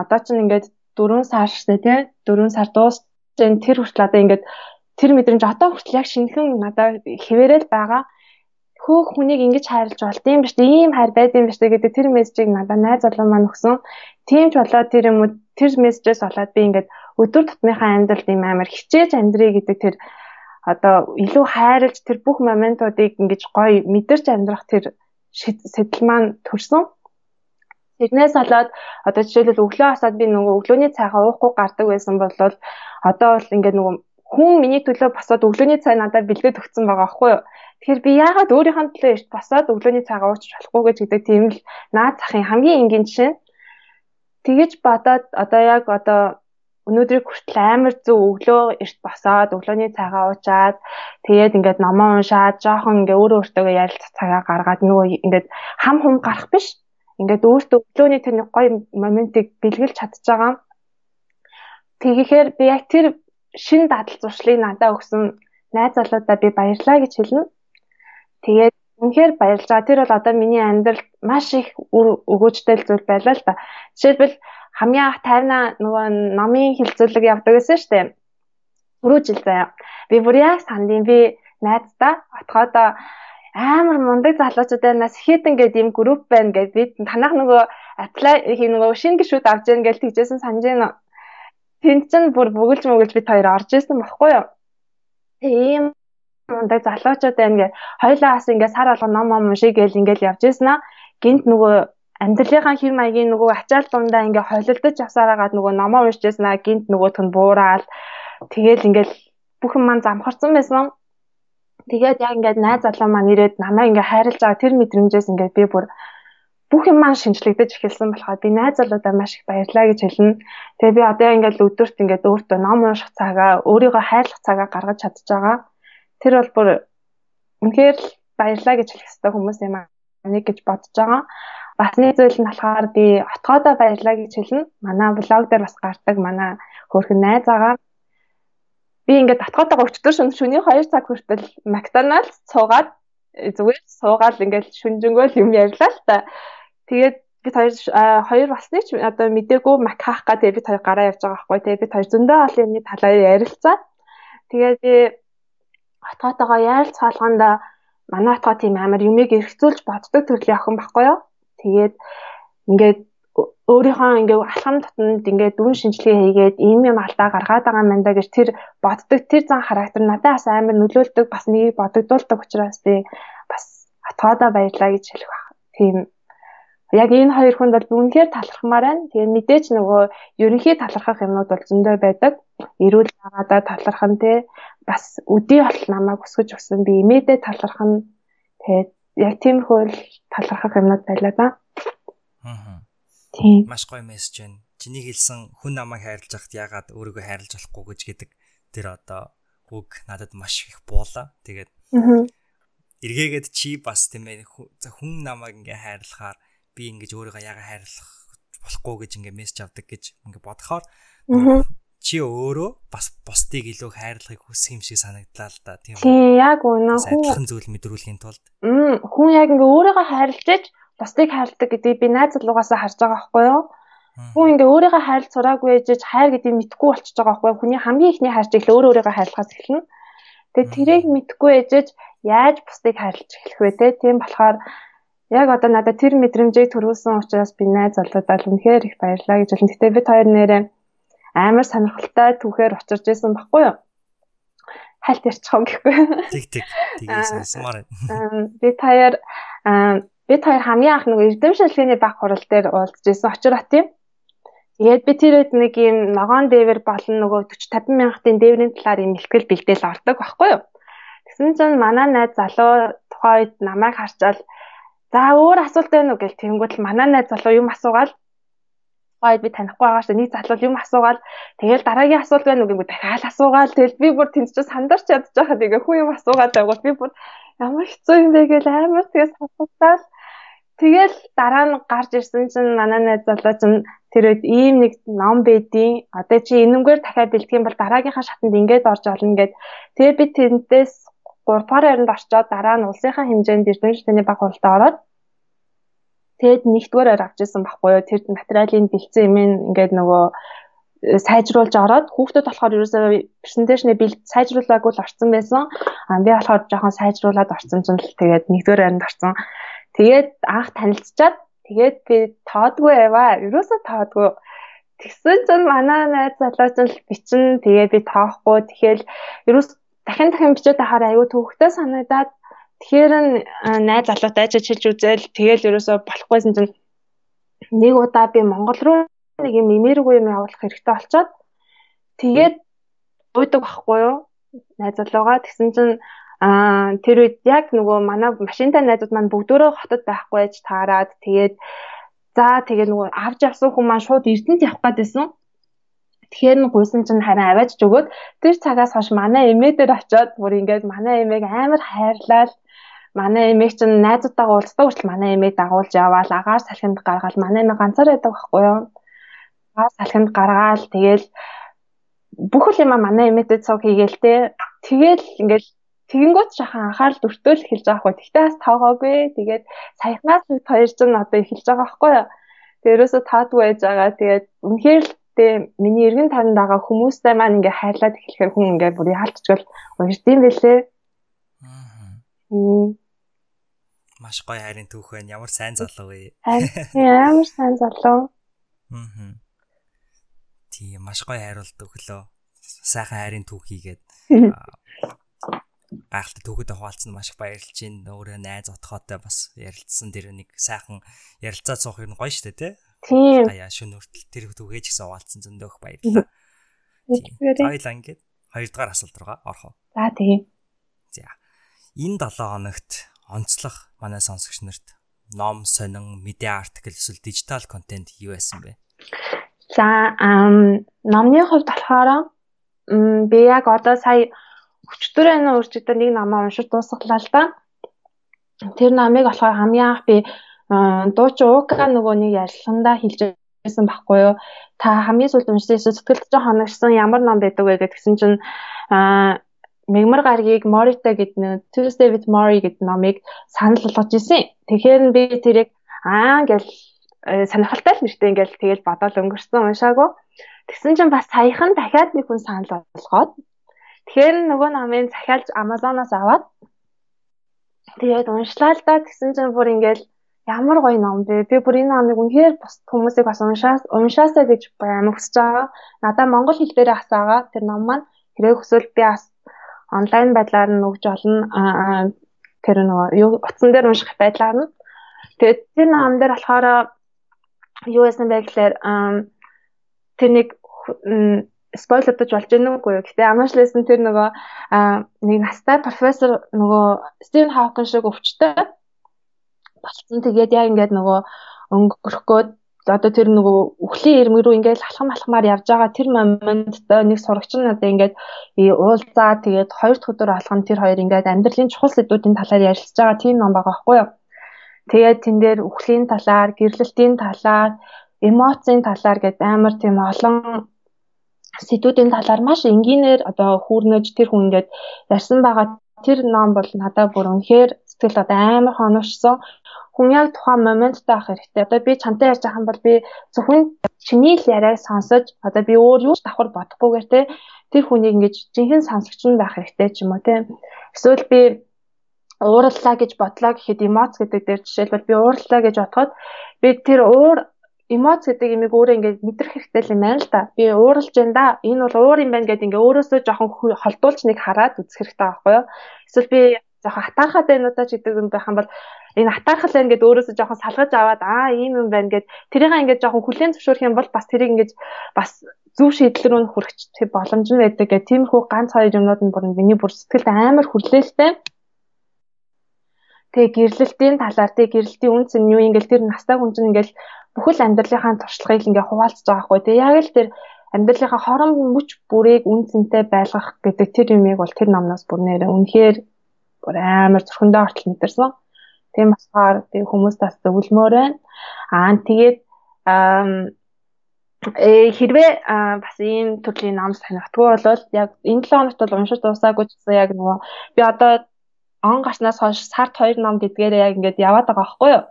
Speaker 2: одоо ч ингээд 4 сар штэ тий? 4 сар дуусч тэр хүртэл одоо ингээд тэр мэдрэмж одоо хүртэл яг шинхэн надад хэвээрэл байгаа хөөх хүнийг ингэж хайрлаж болд юм биш ийм хайр байд юм биш гэдэг тэр мессежийг надад найз залуу маань өгсөн. Тийм ч болоод тэр юм уу тэр мессежээс болоод би ингээд өдөр тутмынхаа амьдралд юм амар хичээж амьдрий гэдэг тэр одоо илүү хайрлж тэр бүх моментуудыг ингэж гоё мэдэрч амьдрах тэр сэтэл маань төрсөн. Тэрнээс болоод одоо жишээлбэл өглөө хасаад би нөгөө өглөөний цайхаа уухгүй гардаг байсан бол одоо бол ингээд нөгөө хүн миний төлөө босоод өглөөний цай надад бэлдээд өгсөн байгаа байхгүй юу. Тэгэхээр би яагаад өөрийнхөө төлөө эрт босоод өглөөний цайгаа уучих болохгүй гэж гэдэг тийм л наад захын хамгийн энгийн жишээ. Тэгэж бодоод одоо яг одоо өнөөдрийг хүртэл амар зөв өглөө эрт босоод өглөөний цайгаа уучаад тэгээд ингээд номоо уншаад жоохон ингээ өөрөө өөртөө ярилцах цагаа гаргаад нөгөө ингээд хам хум гарах биш ингээд өөртөө өглөөний тэр нэг гоё моментыг бэлгэлж чадчих байгаа. Тэгэхээр би яг тэр шин дадал зуршлыг надад өгсөн найз залуудаа би баярлаа гэж хэлнэ. Тэгээд үнэхээр баярлж байгаа. Тэр бол одоо миний амьдралд маш их өгөөжтэй зүйл байлаа л да. Жишээлбэл хамгийн анх тайрна нөгөө номын хилцүүлэг явдаг гэсэн шүү дээ. Түрүү жил заяа. Би бүр яг сандын би найздаа отхоодоо амар мундаг залуучуудаас хэдэн гээд ийм групп байна гэж би танах нөгөө apply хий нөгөө шинэ гişүүд авч яах гэж тэгжсэн санаж байна. Тэнд чинь бүр бүгэлж мөглж бид хоёр орж исэн баггүй юу? Тийм мундаг залуучууд байна гэ. Хоёлаа бас ингээ сар алга ном ном шиг гээл ингээл явж исэн аа. Гинт нөгөө амьдралынхаа хэм маягийн нөгөө ачаал дундаа ингээ холилдож явсараагаад нөгөө номоо уншижсэн аа гинт нөгөө төн буураад тэгэл ингээл бүх юм маань замхарсан байсан. Тэгээд яг ингээд найз залуу маань ирээд намайг ингээ хайрлаж байгаа тэр мэдрэмжээс ингээ би бүр бүх юм маань шинжлэгдэж эхэлсэн болохоор би найз залуудаа маш их баярлаа гэж хэлнэ. Тэгээ би одоо ингээд өдөрт ингээд өөртөө ном унших цагаа, өөрийгөө хайрлах цагаа гаргаж чадчих байгаа. Тэр бол бүр үнэхээр баярлаа гэж хэлэх хэрэгтэй хүмүүс юм аа нэг гэж бодож байгаа. Бас нэг зүйл нь болохоор би отгоодоо баярлаа гэж хэлнэ. Манай блог дээр бас гардаг манай хөөрхөн найз байгаа. Би ингээд отгоодоо өчтөр шөнө шөнийн 2 цаг хүртэл McDonald's цуугаад э, зүгээр суугаад ингээд шүнжэнгөөл юм ярьлаа л та. Тэгээд бид хоёр хоёр басны ч одоо мдээгүй мак хаах тэгээд бид хоёр гараа явж байгаа байхгүй тэгээд бид хоёр зөндөө олон юмны талаар ярилцаа. Тэгээд би отгоотойгоо ярилцах болгонда манай отгоо тийм амар юмыг эргцүүлж боддог төрлийн охин байхгүй юу? Тэгээд ингээд өөрийнхөө ингээ алхам тутамд ингээ дүн шинжилгээ хийгээд ийм юм алдаа гаргаад байгаа юм даа гэж тэр боддог тэр зан характер надаас амар нөлөөлдөг бас нэг бодогдуулдаг учраас би бас атгаадаа баярлаа гэж хэлэх баг. Тийм яг энэ хоёр хүнд бол үнэхээр талархмаар байна. Тэгээ мэдээч нөгөө ерөнхий талархах юмнууд бол зөндөө байдаг. Эрүүл байгаадаа таларх нь те бас өдий бол намайг өсгөж өгсөн би имэдээ таларх нь тэгээд яг тиймэрхүү л талархах юмнууд байлаа да.
Speaker 1: Аа. Маш гоё мессеж байна. Чиний хэлсэн хүн намайг хайрлаж хахад яагаад өөрийгөө хайрлаж болохгүй гэж гэдэг тэр одоо үг надад маш их буула. Тэгээд эргээгээд чи бас тийм ээ хүн намайг ингээ хайрлахаар би ингэж өөрийгөө яагаад хайрлах болохгүй гэж ингээ мессеж авдаг гэж ингээ бодохоор чи өөрөө бас бусдыг илүү хайрлахыг хүсэх юм шиг санагдлаа л да
Speaker 2: тийм үү. Тийм яг үнэ
Speaker 1: хүн адилхан зүйл мэдрүүлэхийн тулд.
Speaker 2: Хүн яг ингээ өөрийгөө хайрлаж бусдыг хайрладаг гэдгийг би найз залуугаасаа харж байгаа байхгүй юу? Хүн ингээ өөрийгөө хайрлах сураагүй ээжж хайр гэдгийг мэдхгүй болчихж байгаа байхгүй юу? Хүний хамгийн ихний хайрч ихлэ өөр өөрийгөө хайрлахаас эхэлнэ. Тэгээ тэрийг мэдхгүй ээжж яаж бусдыг хайрлаж эхлэх вэ те? Тийм болохоор яг одоо надад тэр мэдрэмжийг төрүүлсэн учраас би найз залуудаа үнэхээр их баярлаа гэж хэлнэ. Гэтэ бид хоёр нэрээ амар сонирхолтой түүхээр учирж исэн баггүй юу? Хальт ярьчих юм гэхгүй.
Speaker 1: Тэг тэг. Тэгээс смаар.
Speaker 2: Бид хоёр бид хоёр хамгийн анх нөгөө эрдэм шалганы баг хурал дээр очир бат юм. Тэгээд би тэр үед нэг юм ногоон дээвэр болон нөгөө 40 50 мянгатын дээврийн талаар юм ихтгэл бэлдээл ордог баггүй юу? Тэгсэн чинь манай найз залуу тухайд намайг харчаал за өөр асуулт байна уу? гэл тэнгуут л манай найз залуу юм асуугаал. Гойд би танихгүй байгаа шүү. Нэг залуу юм асуугаал. Тэгэл дараагийн асуулт байна уу? гэнгүүт дахиад асуугаал. Тэгэл би бүр тэнд чинь сандарч ядж байхад ингээ хүн юм асуугаад байгуул. Би бүр ямар хэцүү юм бэ? гэл амар тэгээс хаталтаал тэгэл дараа нь гарч ирсэн чинь манай найз залуу чинь тэр үед ийм нэг ном байдیں۔ Одоо чи энэнгээр дахиад бэлтгэх юм бол дараагийнхаа шатанд ингээд орж олно гэд тэгээ би тэндээс 3 дугаар ярианд орчоод дараа нь улсынхаа хэмжээнд эрдэмтдийн баг хуралдаа ороод Тэгэд нэгдүгээр авч ирсэн байхгүй юу? Тэр материалын бэлдсэн юм ингээд нөгөө э, сайжруулж ороод хүүхдүүд болохоор ерөөсөө презентацийн бэлд сайжруулаагүй л орсон байсан. Аа би болохоор жоохон сайжруулад орсон чинь л тэгээд нэгдүгээр байранд орсон. Тэгээд анх танилцчаад тэгээд би тоодгүй байваа. Ерөөсөө тоодгүй. Тэгсэн чинь манай найз залуу чинь бичин тэгээ би тоохгүй тэгэхээр ерөөс дахин дахин бичээд байхаар аюу төвхтэй санагдаад тэгэхээр найз залуутай ажиж хэлж үзэл тэгэл ерөөсө болохгүйсэн чинь нэг удаа би Монгол руу нэг юм имээргүй юм явуулах хэрэгтэй болчоод тэгээд уудаг байхгүй юу найз залуугаа тэгсэн чинь Аа тэр үед яг нөгөө манай машинтай найзууд маань бүгдөө хотод байхгүй байж таарад тэгээд за тэгээ нөгөө авч явсан хүмүүс маань шууд Эрдэнэт явах гэдсэн. Тэгэхээр нь гуйсан чинь харин аваачж өгөөд тэр цагаас хойш манай эмээ дээр очиод бүр ингээд манай эмээг амар хайрлал манай эмээг чинь найзуудтайгаа уулздаг хүртэл манай эмээг дагуулж яваал агаар салхинд гаргаал манай эмээ ганцаар байдаг байхгүй юу. Агаар салхинд гаргаал тэгээл бүх юм манай эмээтэй цог хийгээл те. Тэгээл ингээд Тэгэнгүүт шахан анхаарал өртөөл эхэлж байгаа хгүй. Тэгтээ бас тоогоогүй. Тэгээд саяхнаас бид хоёр ч н одоо эхэлж байгаа байхгүй юу. Тэрөөсөө таадгүй байж байгаа. Тэгээд үнэхээр л тэ миний эргэн тойронд байгаа хүмүүстэй маань ингээ хайрлаад эхлэхээр хүн ингээ бүр яалтчгал уурдсан байлээ. Аа.
Speaker 1: Маш гоё хайрын түүх байна. Ямар сайн залуу вэ?
Speaker 2: Ямар сайн залуу.
Speaker 1: Аа. Тийм маш гоё хайруулт өглөө. Сайхан хайрын түүх хийгээд гайхалтай түүхэдээ хуваалцсан маш их баярлж байна. Өөрөө найз отхоотой бас ярилцсан тэр нэг сайхан ярилцаад суух юм гоё штэ тий.
Speaker 2: Тийм.
Speaker 1: Аяа шүн хүртэл тэр түүхээ ч гэсэн хуваалцсан зөндөөх баярлалаа. Тийм. Хоёлаа ингээд хоёрдугаар асуулт руугаа орох уу?
Speaker 2: За тийм.
Speaker 1: За. Энэ 7 хоногт онцлог манай сонсогч нарт ном, сонин, медиа артикл эсвэл дижитал контент юу байсан бэ?
Speaker 2: За, номны хувьд болохоор би яг одоо сая өчтөр энэ үржигдээ нэг намаа уншиж дуусгалаа л да. Тэр намыг болохоор хамгийн анх би дуучин Уука нөгөө нэг ярилцлагандаа хэлжсэн байхгүй юу. Та хамгийн сүүлд уншсан сэтгэлд жоо хоногсон ямар ном байдаг вэ гэдгсэн чинь Мегмар гаргийг Morita гэдэг нэг Tuesday with Mori гэдэг номыг санал болгож ирсэн. Тэгэхээр би тэрийг аа гэл сонирхолтой л нэртэй ингээл тэгэл бодоод өнгөрсөн уншаагүй. Тэгсэн чинь бас саяхан дахиад нэг хүн санал болгоод Тэгэхээр нөгөө намын захиалж Amazon-оос аваад тэгээд уншлаа л да тэгсэн чинь бүр ингээл ямар гоё ном бэ? Би бүр энэ номыг үнэхээр бус хүмүүсийг бас уншаас уншаасаа гэж амар хүсэж байгаа. Надаа монгол хэл дээр асаагаа тэр ном маань хэрэг хүсвэл би бас онлайн байдлаар нь өгж олно. Тэр нөгөө юу утсан дээр унших байдлаар нь. Тэгээд тэр ном дээр болохоор юу байсан бэ гэхээр тэр нэг спойлердож болж үгүй юу. Гэтэ Амаш Лесэн тэр нөгөө нэг настай профессор нөгөө Стивен Хокин шиг өвчтэй болцсон. Тэгээд яг ингээд нөгөө өнгөрөхгөөд одоо тэр нөгөө үхлийн ирмэг рүү ингээд алхам алхмаар явж байгаа тэр моменттой нэг сурагч нь одоо ингээд уулзаа тэгээд хоёр дахь өдөр алхам тэр хоёр ингээд амьдралын чухал сэдвүүдийн талаар ярилцж байгаа тийм ном байгаа байхгүй юу. Тэгээд тэн дээр үхлийн талаар, гэрлэлтийн талаар, эмоцийн талаар гэдэг амар тийм олон сэдвүүдийн талаар маш энгийнээр одоо хүүрнэж тэр хүн ингээд ярьсан байгаа тэр ном бол надад бүр үнэхээр сэтгэл одоо амар хоношсон хүн яг тухайн моменттай авах хэрэгтэй. Одоо би чамтай ярьж байгаа юм бол би зөвхөн чиний л яриаг сонсож одоо би өөр юу ч давхар бодохгүйгээр те тэр хүнийг ингэж жинхэнэ сонсогч нь байх хэрэгтэй ч юм уу те. Эсвэл би уураллаа гэж бодлоо гэхэд эмоц гэдэг дээр жишээлбэл би уураллаа гэж бодоход би тэр уур эмоц гэдэг имийг өөрөө ингээд мэдрэх хэрэгтэй юм байна л да. Би ууралж байна да. Энэ бол уур юм байна гэдээ ингээд өөрөөсөө жоохон холдуулж нэг хараад үзэх хэрэгтэй байхгүй юу? Эсвэл би жоохон атаархаад байна удаа ч гэдэг юм байх юм бол энэ атаархал байна гэдээ өөрөөсөө жоохон салгаж аваад аа ийм юм байна гэд тэрийг ингээд жоохон хүлээн зөвшөөрөх юм бол бас тэрийг ингээд бас зөв шийдэл рүү хүрэх боломж нь байдаг гэх тиймэрхүү ганц хоёр юмнууд нь бүр миний бүр сэтгэлд амар хүрлээлтэй. Тэгээ гэрлэлтийн талаар тэгээ гэрлэлтийн үнц нь юу ингээл тэр настай хүн чинь ингээл бүхэл амьдралынхаа туршлагыг ингээ хуваалцаж байгаа хгүй. Тэгээ яг л тэр амьдралынхаа хорон мөч бүрийг үн цэнтэй байлгах гэдэг тэр юмыг бол тэр номноос бүр нэрээ үнэхээр бүр амар зөвхөндөө ортол мэдэрсэн. Тийм болохоор би хүмүүстээс зөвлөмөр байна. Аа тэгээд э хэрвээ бас ийм төрлийн ном сонирхтгүй бол яг энэ 7 хоногт бол уншиж дуусаагүй ч гэсэн яг нөгөө би одоо он гарснаас хойш сард 2 ном гэдгээрээ яг ингээд яваад байгаа байхгүй юу?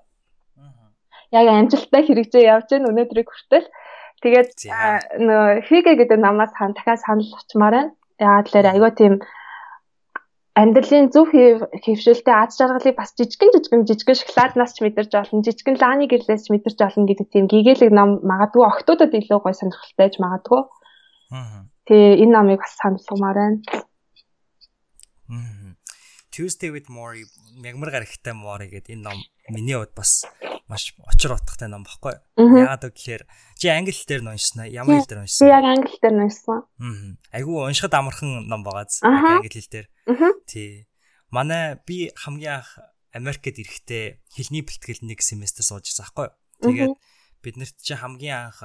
Speaker 2: Яг амжилттай хэрэгжээ явж гэн өнөөдрийг хүртэл. Тэгээд нөгөө Хигэ гэдэг намаас хан дахиад санал очмаар байна. Яагаад тэлэр айгүй тийм амьдралын зөв хэвшилтэй аз жаргалыг бас жижигэн жижигэн жижигэн шоколаднаас ч мэдэрч олон жижигэн лааны гэрлээс ч мэдэрч олон гэдэг тийм гэгээлэг ном магадгүй октодод илүү гой сонирхолтойж магадгүй. Тэгээ энэ номыг бас саналгамаар байна.
Speaker 1: Tuesday with Mori мягмар гарагтай Mori гэдэг энэ ном миний хувьд бас маш очир утгатай ном баггүй. Яагаад гэвэл чи англи дээр уншсан аа? Ямар хэл дээр уншсан?
Speaker 2: Би яг англи дээр уншсан.
Speaker 1: Аа. Айгүй уншихад амархан ном байгааз англи хэл дээр. Тий. Манай би хамгийн анх Америкт ирэхдээ хэлний бэлтгэл нэг семестр сууж байсан байхгүй. Тэгээд биднэрт чи хамгийн анх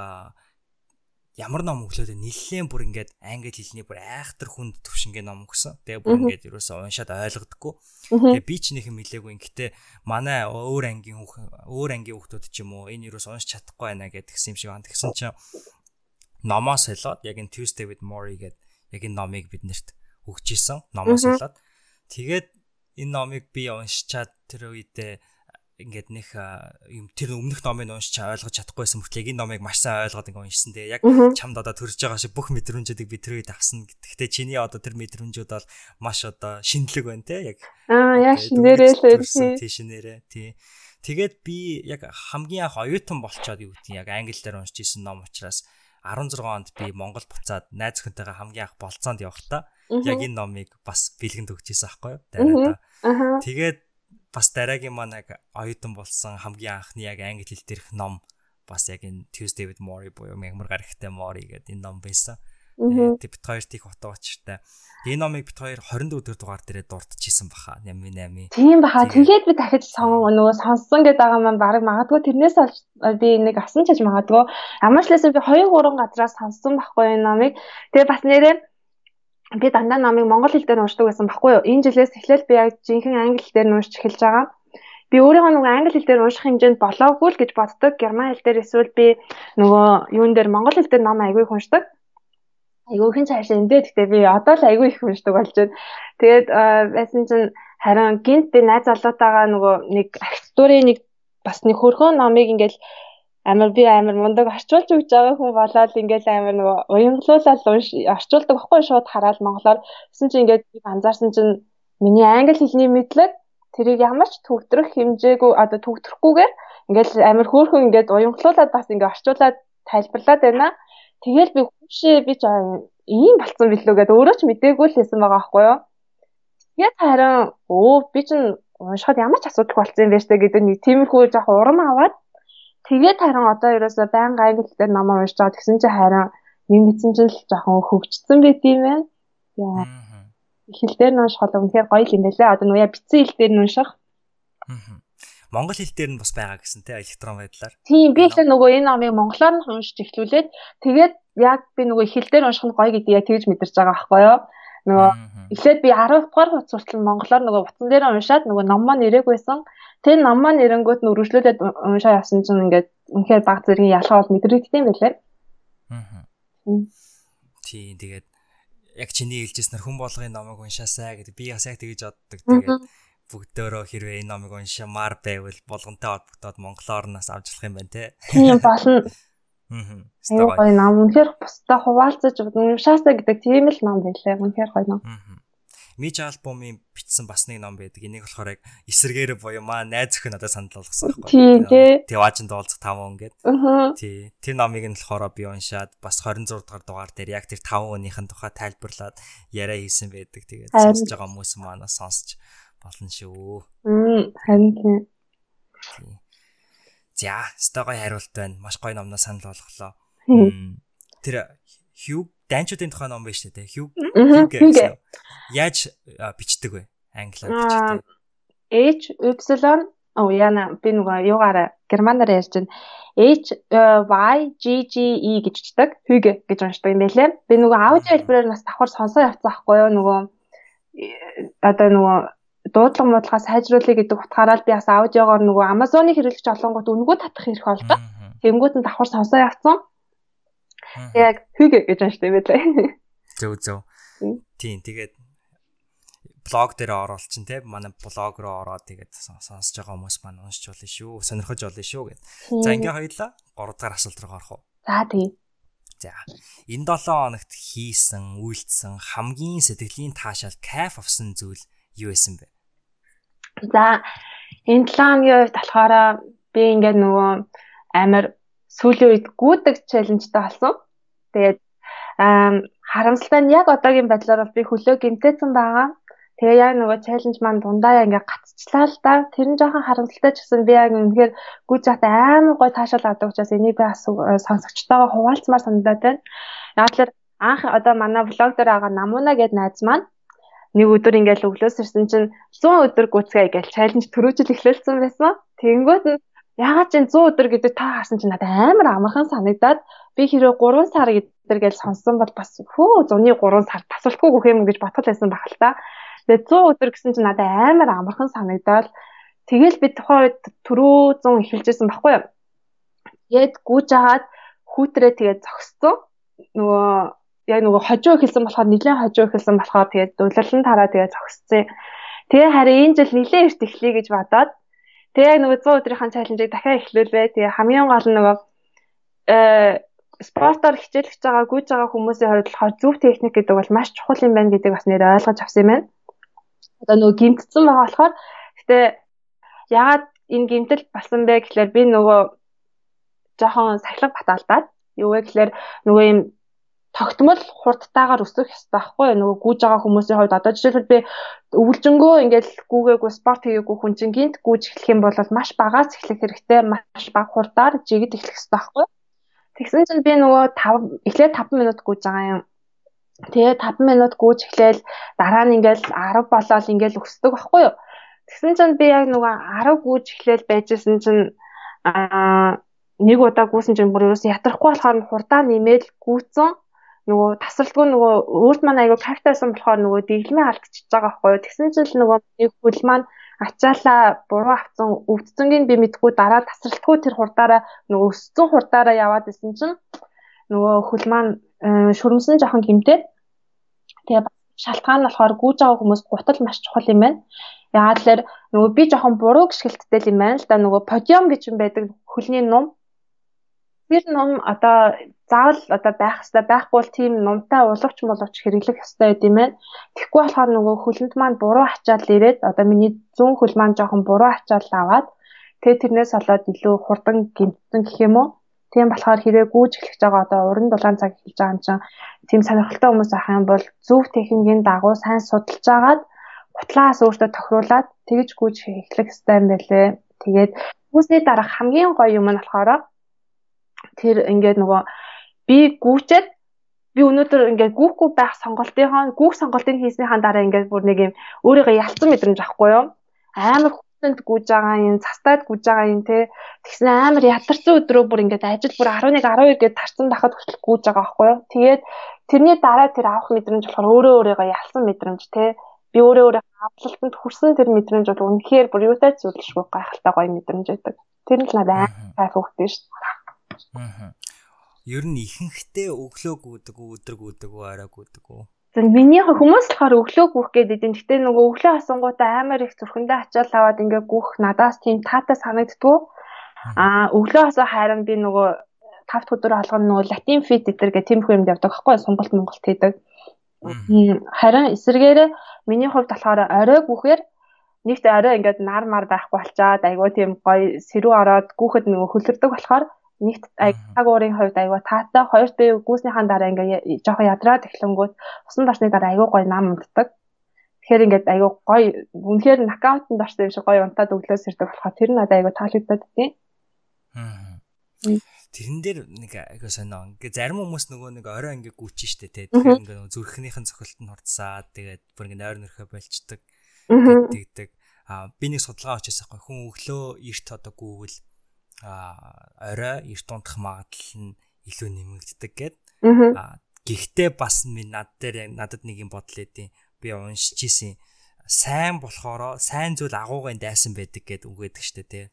Speaker 1: ямар ном өглөөдөө нэлээд бүр ингээд англи хэлний бүр айхтар хүнд төвшингээ ном өгсөн. Тэгээ бүр ингээд ерөөсөө уншаад ойлгодоггүй. Тэгээ би ч нэг юм хэлээгүй. Гэхдээ манай өөр ангийн өөр ангийн хүүхдүүд ч юм уу энэ ерөөс унш чадахгүй байна гэдгсэн юм шиг байна. Тэгсэн чинь номоос солиод яг энэ Tuesday with Mori гэдэг яг энэ номыг биднэрт өгч исэн. Номоос солиод. Тэгээд энэ номыг би уншичаад тэр үедээ ингээд нэг юм тэр өмнөх номыг уншиж ойлгож чадахгүйсэн мөртлөө энэ номыг маш сайн ойлгоод ингээд уншсан. Тэгээ яг чамд одоо төрж байгаа шиг бүх мэдрэмжүүдийг би тэр үед авсан. Гэхдээ чиний одоо тэр мэдрэмжүүд бол маш одоо шинэлэг байна те яг.
Speaker 2: Аа яг шинээрээ л
Speaker 1: тий шинээрээ тий. Тэгээд би яг хамгийн анх оюутан болчоод юу гэдэг яг англи дээр уншиж исэн ном учраас 16 онд би Монгол буцаад найз өхөнтэйгээ хамгийн анх болцоонд явахдаа яг энэ номыг бас бэлгэнд өгч ирсэн аахгүй юу? Тэгээд бас дараагийн маань яг оюутан болсон хамгийн анхны яг англи хэл дээрх ном бас яг энэ Tuesday with Mori буюу мягмар гарагтай Mori гэдэг энэ ном байсан. Тэгээд бит хоёр тийх утга учиртай. Энэ номыг бит хоёр 24 дугаар дээрээ дурдчихсан баха. 88.
Speaker 2: Тийм баха. Тэгээд би дахиж сон нөгөө сонссон гэдэг байгаа маань баг магадгүй тэрнээс олж би нэг асан чаж магадгүй. Ямар ч лээсээ би 2 3 газраас сонссон байхгүй энэ номыг. Тэгээд бас нэрээ би дандаа номыг монгол хэл дээр уншдаг байсан баггүй юу. Энэ жилээс эхлээл би яг жинхэнэ англи хэл дээр уншиж эхэлж байгаа. Би өөрийнхөө нөгөө англи хэл дээр унших хэмжээнд болоогүй л гэж боддог. Герман хэл дээр эсвэл би нөгөө юун дээр монгол хэл дээр ном айгүй их уншдаг. Айгүй хэн цаашаа эндээ гэхдээ би одоо л айгүй их уншдаг болж байна. Тэгээд байсан чинь харин гинт би найз залуутаагаа нөгөө нэг архитектурын нэг бас нэг хөрхөн номыг ингээл амар би амар мундаг орчуулж өгч байгаа хүн болоод ингээл амар нөгөө уянгалуулаад орчуулдаг байхгүй шууд хараад монголоор гэсэн чинь ингээд би анзаарсан чинь миний англи хэлний мэдлэг тэрийг ямар ч төгтрөх хэмжээгүй одоо төгтрөхгүйгээр ингээл амар хөөрхөн ингээд уянгалуулаад бас ингээд орчуулад тайлбарлаад байна. Тэгэл би хүшээ би ч ийм болцсон билүү гэдээ өөрөө ч мдээгүй л хэлсэн байгаа байхгүй юу. Тэгээд харин өө би чинь уншихад ямар ч асуудал болсон юм бэ штэ гэдэг нэг тиймэрхүү жоох урам аваад Тэгээд харин одоо ерөөсөө байнга англи хэлээр ном уншиж байгаа гэсэн чинь харин нэг мэдсэн чинь л жоохон хөгжсөн байт юм байна. Яа. Хэл дээр нь унших бол үнэхээр гоё юм байлаа. Одоо нуяа битсэн хэл дээр нь унших.
Speaker 1: Монгол хэл дээр нь бас байгаа гэсэн тий электрон байдлаар.
Speaker 2: Тийм би ихлээр нөгөө энэ номыг монголоор нь уншиж эхлүүлээд тэгээд яг би нөгөө хэл дээр унших нь гоё гэдгийг тэгж мэдэрч байгаа байхгүй юу? Нөгөө эхлээд би 10 дугаар хуц хүртэл монголоор нөгөө утсан дээр уншаад нөгөө ном маань ирээгүйсэн. Тэр ном маань ирэнгүүт нь үргэлжлүүлээд уншаа явсан чинь ингээд үнэхээр баг зэргийн ялгаа бол мэдрэгддэг юм байлээ. Аа.
Speaker 1: Тийм тэгээд яг чиний хэлжсэнээр хүн болгоны номыг уншаасаа гэдэг би бас яг тэгэж боддог. Тэгээд бүгдөө хэрвээ энэ номыг уншамаар байвал болгонтой холбогдоод монголоор нас авчлах юм байна те.
Speaker 2: Тийм болно. Аа. Гоё ном үнэхээр бусдаа хуваалцаж уншаасаа гэдэг тийм л ном байлаа. Үнэхээр гоё ном.
Speaker 1: Миж альбомын бичсэн бас нэг ном байдаг. Энийг болохоор яг эсэргээр буюу маа найз өхөн надад санал болгосон
Speaker 2: байхгүй. Тийм тий.
Speaker 1: Тэваажинд уулзах 5 хүн гээд. Тий. Тэр номыг нь болохоор би уншаад бас 26 дугаар дугаар дээр яг тэр 5 хүнийхэн тухай тайлбарлаад яриа хийсэн байдаг. Тэгээд сонсож байгаа хүмүүс маань сонсч болно шүү.
Speaker 2: Харин тийм.
Speaker 1: За, стогой хариулт байна. Маш гоё номноос санал болголоо. Тэр Хью дайнчуудын тухай ном байж тээ. Хью гэсэн. Яаж бичдэг вэ? Англиар бичдэг.
Speaker 2: H Y оо яна би нөгөө юугаараа германаар ярьж байна. H Y G G E гэж бичдэг. Хүйгэ гэж уншдаг юм байлээ. Би нөгөө аудио хэлбэрээр нас давхар сонсоо явцсан байхгүй юу? Нөгөө одоо нөгөө дуудлага муудлага сайжруулъя гэдэг утгаараа би бас аудиогоор нөгөө Amazon-ы хэрэглэгч олонгууд үнгүү татах хэрэг болдог. Тэнгүүд нь давхар сонсоо явцсан. Яг хүгэ гэж уншдаг байлаа.
Speaker 1: Зөв зөв. Тийм тэгээд блог дээр оруулчин те манай блог руу ороод тэгээд сонсож байгаа хүмүүс маань уншиж болно шүү. Сонирхож болно шүү гэд. За ингээ хоёлаа 3 дахь асуулт руу орох уу?
Speaker 2: За тийм.
Speaker 1: За энэ 7 хоногт хийсэн, үйлдсэн хамгийн сэтгэлийн таашаал кайф авсан зүйл юу исэн бэ?
Speaker 2: За энэ 7 хоногийн үед болохоор би ингээд нөгөө амар сүүлийн үед гүдэг челленжтэй болсон. Тэгээд харамсалтай нь яг одоогийн байдлаар бол би хөлөө гимтээсэн байгаа. Тэгээ яг нөгөө челленж маань дундаа яг ингээ гацчлаа л да. Тэр нь жоохон харамсалтай ч гэсэн би яг үнэхээр гүйж захтай амар гой таашаал авдаг учраас энийг би сонсогчтойгоо хуваалцмаар санагдаад байна. Яг л анх одоо манай влог дээр байгаа Намуна гэдэг найз маань нэг өдөр ингээл өглөөс ирсэн чинь 100 өдөр гүцгээ гэж чаленж төрөөжл эхлүүлсэн байсан. Тэнгүүд нь ягаад ч 100 өдөр гэдэг та харсан чинь надад амар амархан санагдаад би хэрэв 3 сар гэдэр гэж сонсон бол бас хөө зуны 3 сар тасралтгүй гөх юм гэж батгал байсан баг л та. Тэгээ 100 өдөр гэсэн чинь надад амар амархан санагдаад тэгэл би тухайн үед төрөө 100 эхэлжсэн баггүй юу. Тэгээд гүйж агаад хүүтрээ тэгээд зогссон. Нөгөө яг нөгөө хожоо эхэлсэн болохоор нэлээд хожоо эхэлсэн болохоор тэгээд дулалан тараа тэгээд зогсцсон. Тэгээ харин энэ жил нэлээд эрт эхлэе гэж бодоод тэгээ яг нөгөө 100 өдрийнхаа чаленжийг дахиад эхлүүлвэ. Тэгээ хамгийн гол нь нөгөө э спортоор хичээлж байгаа гүйж байгаа хүмүүсийн хувьд зөв техник гэдэг бол маш чухал юм байна гэдгийг бас нэр ойлгож авсан юм байна. Одоо нөгөө гимтсэн байгаа болохоор гэтээ ягаад энэ гимтэл болсон бэ гэхлээр би нөгөө жоохон сахилга баталдаад юу вэ гэхлээр нөгөө юм тогтмол хурдтайгаар өсөх ёстой байхгүй нөгөө гүйж байгаа хүмүүсийн хувьд одоо жишээлбэл би өвлжөнгөө ингээл гүүгээгүй спорт хийгээгүй хүн чинь гинт гүйж эхлэх юм бол маш багаас эхлэх хэрэгтэй маш бага хурдаар жигд эхлэх ёстой байхгүй тэгсэн чинь би нөгөө 5 эхлээд 5 минут гүйж байгаа юм. Тэгээ 5 минут гүйж эхлээл дараа нь ингээл 10 болоод ингээл өсдөг байхгүй юу? Тэгсэн чинь би яг нөгөө 10 гүйж эхлээл байжсэн чинь аа нэг удаа гүйсэн чинь бүр ерөөс ятрахгүй болохоор хурдаа нэмээд гүйцэн нөгөө тасралтгүй нөгөө өөрт маань айгүй кайфтайсан болохоор нөгөө дэглэмээ алдчихж байгаа байхгүй юу. Тэгсэн чинь нөгөө хөл маань ачаалаа буруу авцсан өвдцөнгийн би мэдгүй дараа тасралтгүй тэр хурдаараа нөгөө өссөн хурдаараа яваад исэн чинь нөгөө хөл маань шүрмсэн жоохон гимтээд тэгээ шалтгаан нь болохоор гүйж байгаа хүмүүс гутал маш чухал юм байна. Яагаад тэлэр нөгөө би жоохон буруу гიშгэлттэй юм байна л да нөгөө подиум гэж юм байдаг хөлний нум Тэр ном одоо заавал одоо байх хэвээр байхгүй бол тийм номтой уловч моловч хэрэглэх хэвээр байд юм байна. Тэгэхгүй болохоор нөгөө хөлөнд маань буруу ачаал ирээд одоо миний зүүн хөл маань жоохон буруу ачаал аваад тэгээ тэрнээс болоод илүү хурдан гинтсэн гэх юм уу. Тийм болохоор хэрэг гүйж эхлэж байгаа одоо уран дулаан цаг эхэлж байгаа юм чинь тийм сонирхолтой хүмүүс ах юм бол зөв техникийн дагуу сайн судалж агаад гутлаас өөртөө тохируулаад тэгж гүйж эхлэх хэрэгтэй юм байлээ. Тэгээд хүмүүсний дараах хамгийн гоё юм нь болохоор тэр ингээд нөгөө би гүүчээд би өнөөдөр ингээд гүүхгүй байх сонголтынхаа гүүх сонголтыг хийснийхаа дараа ингээд бүр нэг юм өөрийгөө ялцсан мэдрэмж авахгүй юу? Амар хүнд гүйж байгаа юм цастаад гүйж байгаа юм те. Тэгсэн амар ядарсан өдрөө бүр ингээд ажил бүр 11 12 гээд тарцсан дахад хүртэл гүйж байгаа байхгүй юу? Тэгээд тэрний дараа тэр авах мэдрэмж болохоор өөрөө өөрийгөө ялсан мэдрэмж те. Би өөрөө өөрөө авлалтанд хүрсэн тэр мэдрэмж бол үнэхээр бүр юутай зүйлшгүй гайхалтай гоё мэдрэмж байдаг. Тэр нь л надад амар кайф өгдөө шүү. дээ
Speaker 1: Аа. Ер нь ихэнхдээ өглөө гүдэг үү, өдөр гүдэг үү, орой гүдэг үү?
Speaker 2: За миний хүмүүс болохоор өглөө гүөх гэдэг юм. Гэтэ нөгөө өглөө хасангуудаа амар их зүрхэндээ ачаал аваад ингээ гүөх надаас тийм таатай санагддгүү. Аа өглөө хасаа харин би нөгөө тавт өдөр алган нөгөө латин фит гэдэг гэх тийм хүмд явдаг байхгүй Сонголт Монголт хийдэг. Харин эсэргээрээ миний хувьд болохоор орой гүхээр нэгт орой ингээд нар мар байхгүй болчаад айгуу тийм гоё сэрүү ороод гүхэд нөгөө хөлөрдөг болохоор нэгт цаг уурын хувьд айгаа таатай хоёрт би гүйснийхаа дараа ингээ жоохон ядраад эхлэнгүүт усан дарсны дараа айгаа гоё нам унтдаг. Тэгэхээр ингээд айгаа гоё үнэхээр нокаутанд орсон юм шиг гоё унтаад өглөөс ирдэг болохоор тэр надад айгаа таалагдаад тийм.
Speaker 1: Тэрэн дээр нэг айгаа сонио. Ингээ зарим хүмүүс нөгөө нэг орой ингээ гүйчих штэ те. Тэгэхээр ингээ зүрхнийхэн цохилт нь хурцсаад тэгээд бүр ингээ нойр нөрхөө болчдөг. Тэгдэг. А би нэг судалгаа очиж байгаа хүн өглөө эрт одоо гүүвэл орой эрт унтах магадлал нь илүү нэмэгддэг гэд. А гэхдээ бас минь над дээр надад нэг юм бодол өгдیں۔ Би уншиж исэн сайн болохоро сайн зүйл агуугын дайсан байдаг гэд үгээдэг штэ тий.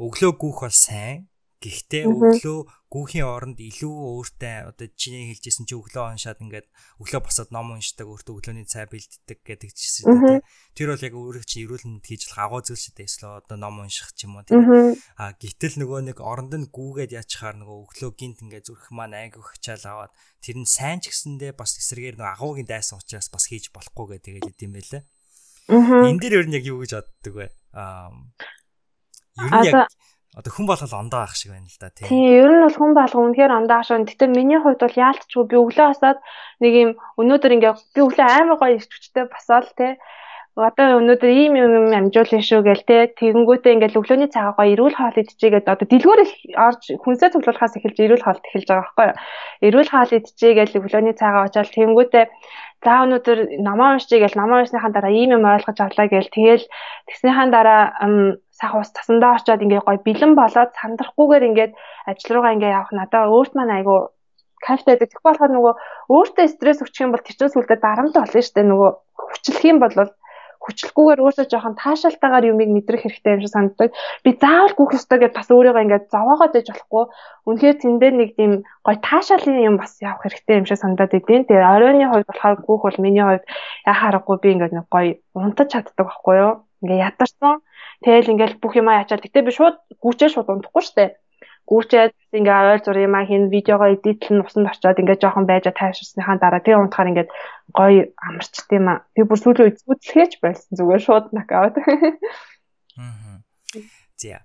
Speaker 1: Өглөө гүүх бол сайн Гэхдээ өглөө гүүхийн оронд илүү өөртөө одоо чиний хэлжсэн чи өглөө уншаад ингээд өглөө босоод ном уншдаг өөртөө өглөөний цай бэлддэг гэдэг чийсэн тийм. Тэр бол яг өөрөө чи эрүүл мэнд хийж л агуу зүйл шүү дээ. Эсвэл одоо ном унших ч юм уу тийм. А гítэл нөгөө нэг оронд нь гүүгээд яачаар нөгөө өглөө гинт ингээд зүрх маань айг өгчаал аваад тэр нь сайн ч гэсэндээ бас эсрэгээр нөгөө агуугийн дайсан учраас бас хийж болохгүй гэдэг тэгээд идэм байлээ. Энэ дээр ер нь яг юу гэж боддог вэ? Аа ер нь яг одоо хүн болгол ондоо ах шиг байна л да
Speaker 2: тийм. Тийм, ер нь бол хүн болго үнэхээр ондоо ах шиг. Гэтэ миний хувьд бол яалтчгүй би өглөө хасаад нэг юм өнөөдөр ингээ би өглөө амар гоё ирч хүчтэй басаал те одоо өнөөдөр ийм юм амжуулна шүү гээл те тэгэнгүүтээ ингээл өглөөний цагаа гоё эрүүл хоол идчихээгээд одоо дэлгүүр орж хүнсээ цуглуулахаас эхэлж эрүүл хоолт эхэлж байгаа байхгүй юу эрүүл хоол идчихээгээл өглөөний цагаа очоод тэгэнгүүтээ за өнөөдөр номоо уншчихъя гээл номоо уншсныхаа дараа ийм юм ойлгож авлаа гээл тэгэл тэгснийхаа дараа сах ус тасандаа очоод ингээ гоё бэлэн болоод сандрахгүйгээр ингээд ажил руугаа ингээ явах надаа өөрт маань айгу кайфтай байдаг. Тэгэх болохоор нөгөө өөртөө стресс өгчих юм бол тэр чинь сүлдээ дарамт болно шүү дээ. Нөгөө хүчлэх юм бол хүчлэхгүйгээр өөртөө жоохон таашаалтайгаар юмыг мэдрэх хэрэгтэй юм шиг санагддаг. Би заавал гүөх ёстой гэдээ бас өөрийгөө ингээд зовоогоод иж болохгүй. Үнэхээр тэн дээр нэг тийм гой таашаалын юм бас явах хэрэгтэй юм шиг санагдаад идэв. Тэгээ оройны хувьд болохоор гүөх бол миний хувьд яхаарахгүй би ингээд нэг гой унтаж чаддаг байхгүй юу? Ингээ ядарсан. Тэгэл ингээл бүх юмаа ячаад. Гэтэ би шууд гүчээ шууд унтахгүй штэ гүүчээд ингээ ойр зур юм а хин видеогоо эдитлэн усанд очиод ингээ жоохон байж тайширсныхаа дараа тэгээ унтахаар ингээ гоё амарчт юм а. Би бүр сүүлийн үед зүтлэхэж байсан зүгээр шууд нокаут.
Speaker 1: Аа. За.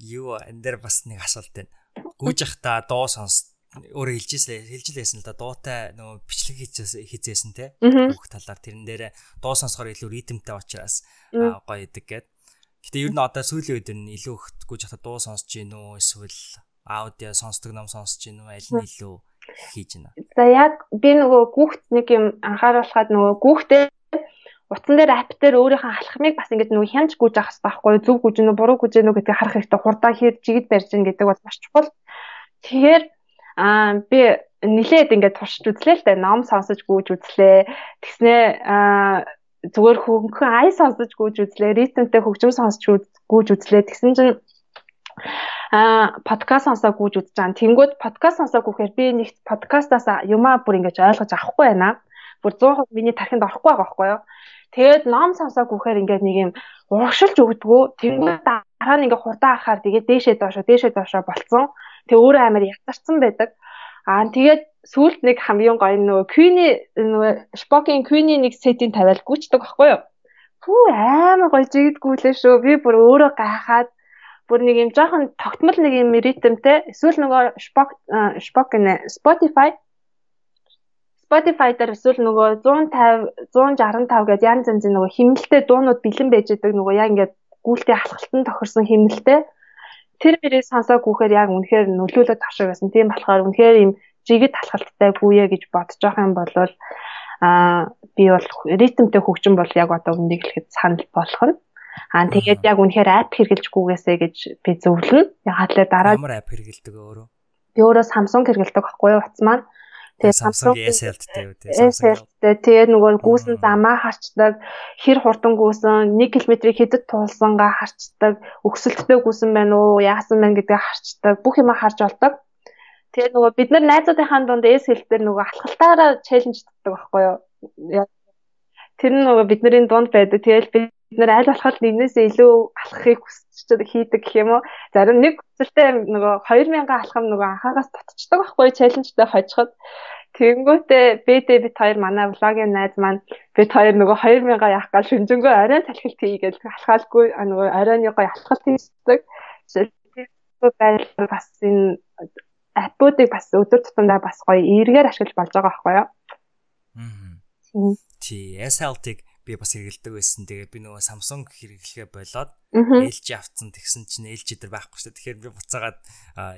Speaker 1: Юу энэ дээр бас нэг асуулт байна. Гүүж явахдаа дуу сонс өөрөө хэлжсэн хэлжлээсэн л да. Дуутай нөгөө бичлэг хийжсэн те. Бүх талаар тэрэн дээр дуу сонсохоор илүү ритмтэй учраас гоё идэг гэд. Гэтэ ер нь одоо сүүлийн үед нь илүү их гүйж хата дуу сонсож гин үү эсвэл аудио сонсдог ном сонсож гин үү аль нь илүү хийж байна.
Speaker 2: За яг би нөгөө гүхт нэг юм анхааруулхад нөгөө гүхтээ утсан дээр апп дээр өөрийнхөө алхмыг бас ингэж нөгөө хянж гүйж авах хэрэгтэй байхгүй зөв гүйж гэнэ буруу гүйж гэнэ гэдгийг харах хэрэгтэй. Хурдаа хээр жигд барьж гин гэдэг бол маш чухал. Тэгэхээр аа би нилээд ингээд туршиж үзлээ л дээ ном сонсож гүйж үзлээ. Тэгснээ аа зүгээр хөнгөн ай сонсож гүйж үзлээ, ритмтэй хөгжим сонсож гүйж үзлээ. Тэгсэн чинь а подкаст сонсоо гүйж үзэж байгаа. Тэнгүүд подкаст сонсоо гүйхээр би нэг подкастаас юмаа бүр ингэж ойлгож авахгүй байна. Бүр 100% миний тархинд орохгүй байгаа байхгүй юу? Тэгээд ном сонсоо гүйхээр ингээд нэг юм урагшилж өгдгөө. Тэнгүүд дараа нь ингээд хурдан ахаар тэгээд дээшээ доошоо дээшээ доошоо болцсон. Тэг өөрөө амар ятарсан байдаг. Аа тэгээд сүүлд нэг хамгийн гоё нөгөө Queen-ий нөгөө Spock-ийн Queen-ий нэг сетийн тавиал гүйчдэг байхгүй юу? Фүү амар гоё жигдгүүлээ шүү. Би бүр өөрөө гайхаад бүр нэг юм жоохон тогтмол нэг юм ритмтэй. Эсвэл нөгөө Spock Spock нэ Spotify Spotify дээр эсвэл нөгөө 150 165 гэдэг янз янзын нөгөө химнэлтэй дуунууд бэлэн байж байгаа нөгөө яг ингээд гүйлтэй халхалтан тохирсон химнэлтэй тэр мэрийг сонсоог гүхээр яг үнэхээр нөлөөлөд авшиг байсан. Тийм болохоор үнэхээр юм жигэд талхалттай гүйе гэж бодож байгаа юм бол аа би бол ритмтэй хөгжим бол яг одоо үнийг хэлэхэд санал болох нь. Аа тэгээд яг үнэхээр апп хэрглэж гүгээсэй гэж би зөвлөнө. Ягаад л дараа
Speaker 1: ямар апп хэргэлдэг өөрөө?
Speaker 2: Би өөрөө Samsung хэргэлдэг байхгүй юу? Утас маань
Speaker 1: Тэгээ Samsung SL-тэй үү
Speaker 2: тэгээ SL-тэй тэгээ нөгөө гүүсэн замаа харчдаг, хэр хурдан гүүсэн, 1 км-ийг хэдэд туулсангаа харчдаг, өксөлттэй гүүсэн байна уу, яасан байна гэдгийг харчдаг, бүх юма харж болдог. Тэгээ нөгөө бид нар найзуудынхаа дунд SL-дээр нөгөө алхалтаараа челленж татдаг байхгүй юу? Тэр нөгөө бидний дунд байдаг. Тэгээл бид нар аль болох нэгнээсээ илүү алхахыг хүсч хийдэг гэх юм уу. Зарим нэг хүсэлтэй нөгөө 2000 алхам нөгөө анхаагаас татчихдаг байхгүй челленжтэй хожиход. Тэнгүүтээ бэдэ бит хоёр манай влогийн найз маань бит хоёр нөгөө 2000 явах гал шүнжэнгөө оройн салхилт хийгээл алхаалгүй нөгөө оройны гоё алхалт хийдэг. Байл бас энэ аппуудыг бас өдөр тутамдаа бас гоё эргээр ашиглаж болж байгаа байхгүй юу?
Speaker 1: Аа. Тий, SLT-г би бас хэрэгэлдэг байсан. Тэгээ би нөгөө Samsung хэрэглэхээ болоод LG авцсан тэгсэн чинь LG дээр байхгүй шүү. Тэгэхээр би буцаагаад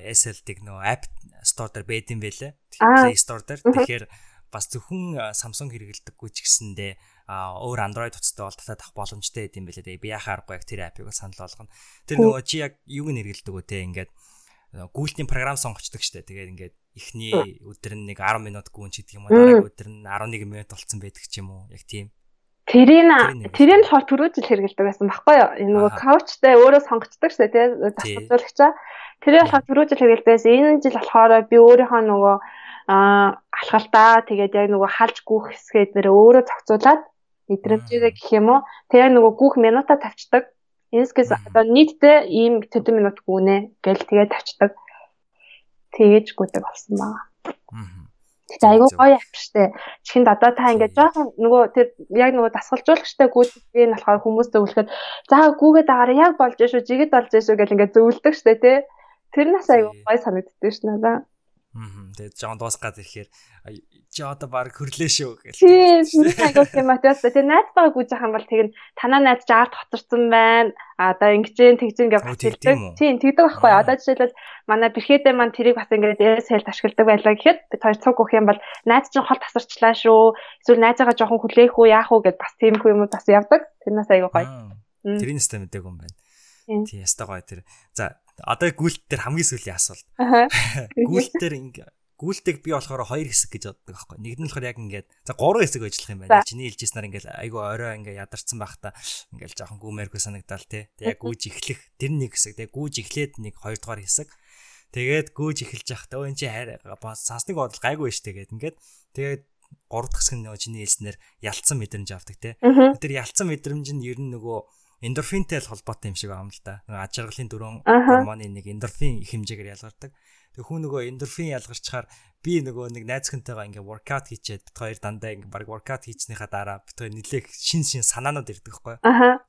Speaker 1: SL-ийг нөгөө App Store дээр байдсан байлээ. Play Store дээр. Тэгэхээр бас зөвхөн Samsung хэрэглэдэггүй ч гэсэндээ өөр Android утастай бол татаад авах боломжтой байд юм байлээ. Тэгээ би яхаа аргагүй яг тэр аппыг санал болгоно. Тэр нөгөө чи яг юуг нэргэлдэг үү те ингээд гүйлтийн програм сонгочдөг штэ. Тэгээд ингээд эхний өдөр нь нэг 10 минут гүн ч гэдэг юм уу. Дараагийн өдөр нь 11 минут болцсон байдаг ч юм уу. Яг тийм.
Speaker 2: Тэрийг тэрийг болохоор түрүү жил хэрэгэлдэг байсан баггүй юу? Энэ нөгөө каучтай өөрөө сонгочдөг шээ тий засваржуулагчаа. Тэрийг болохоор түрүү жил хэрэгэлдэг байсан. Энэ жил болохоор би өөрийнхөө нөгөө аа алхалтаа тэгээд яг нөгөө халж гүөх хэсгээд нэр өөрөө зохицуулаад мэдрэмжээрээ гэх юм уу. Тэгээд нөгөө гүөх минута тавьчихдаг. Энэскээс одоо нийтдээ ийм 40 минут гүнэ гэл тэгээд тавьчихдаг. Тэгэж гүдэг болсон баа. Тэгээ айгүй гоё авчиртай. Чихэнд одоо та ингээд жоохон нөгөө тэр яг нөгөө дасгалжуулагчтай гүйцэтгэх нь болохоор хүмүүст зөвлөхөд за гүүгээ дагаараа яг болж шүү, жигэд болж шүү гэл ингээд зөвлөдөг штэ тий. Тэр нас айгүй гоё санагддаг ш надаа.
Speaker 1: Тэгээд Жон дуусгаад ирэхээр чи одоо баг хөрлөө шүү
Speaker 2: гэх. Тийм, айгуу тийм мотивац. Тэгээ найз байгаа гүйж байгаа юм бол тэг танаа найз чи арт хоцорсон байна. А одоо ингэжэн тэгжэн гэж хэлдэг. Тийм, тэгдэг байхгүй. Одоо жишээлбэл манай бэрхээдээ маань тэрийг бас ингээд эс хэл ашигладаг байлаа гэхэд бид хоёр цуг өгөх юм бол найз чинь хол тасарчлаа шүү. Эсвэл найзаагаа жоохон хүлээх үү, яах уу гэд бас тийм их юм бас явдаг. Тэрнээс айгуу гоё.
Speaker 1: Тэрийн нэстэ мэдээг юм байна. Тийм, ястаа гоё тэр. За, одоо гүйлт дээр хамгийн сүүлийн асуулт. Гүйлт дээр ингээ гүйлтийг би болохоор хоёр хэсэг гэж боддог байхгүй. Нэг нь болохоор яг ингээд за гурван хэсэг ажиллах юм байна. Чиний хэлжсэнаар ингээд айгүй орой ингээд ядарсан байхдаа ингээд жоохон гүмээргүй санагдал те. Тэг яг гүйж эхлэх тэр нэг хэсэг. Тэг гүйж эхлээд нэг хоёр дахь хэсэг. Тэгээд гүйж эхэлж байхдаа өө эн чи хайр сансныг бодол гайгүй ш тэгээд ингээд тэгээд гурав дахь хэсэг нөгөө чиний хэлснээр ялцсан мэдрэмж авдаг те. Тэр ялцсан мэдрэмж нь ер нь нөгөө эндорфинтэй холбоотой юм шиг байна л да. Аж аргалын дөрөв гормоны нэг эндорфин их хэмжээгээр ялгардаг. Тэг хүн нөгөө эндорфин ялгарчаар би нөгөө нэг найз хүнтэйгээ ингээ воркаут хийчихэд бит хоёр дандаа ингээ баг воркаут хийснийхаа дараа бит хоёр нилээх шин шин санаанууд ирдэг байхгүй.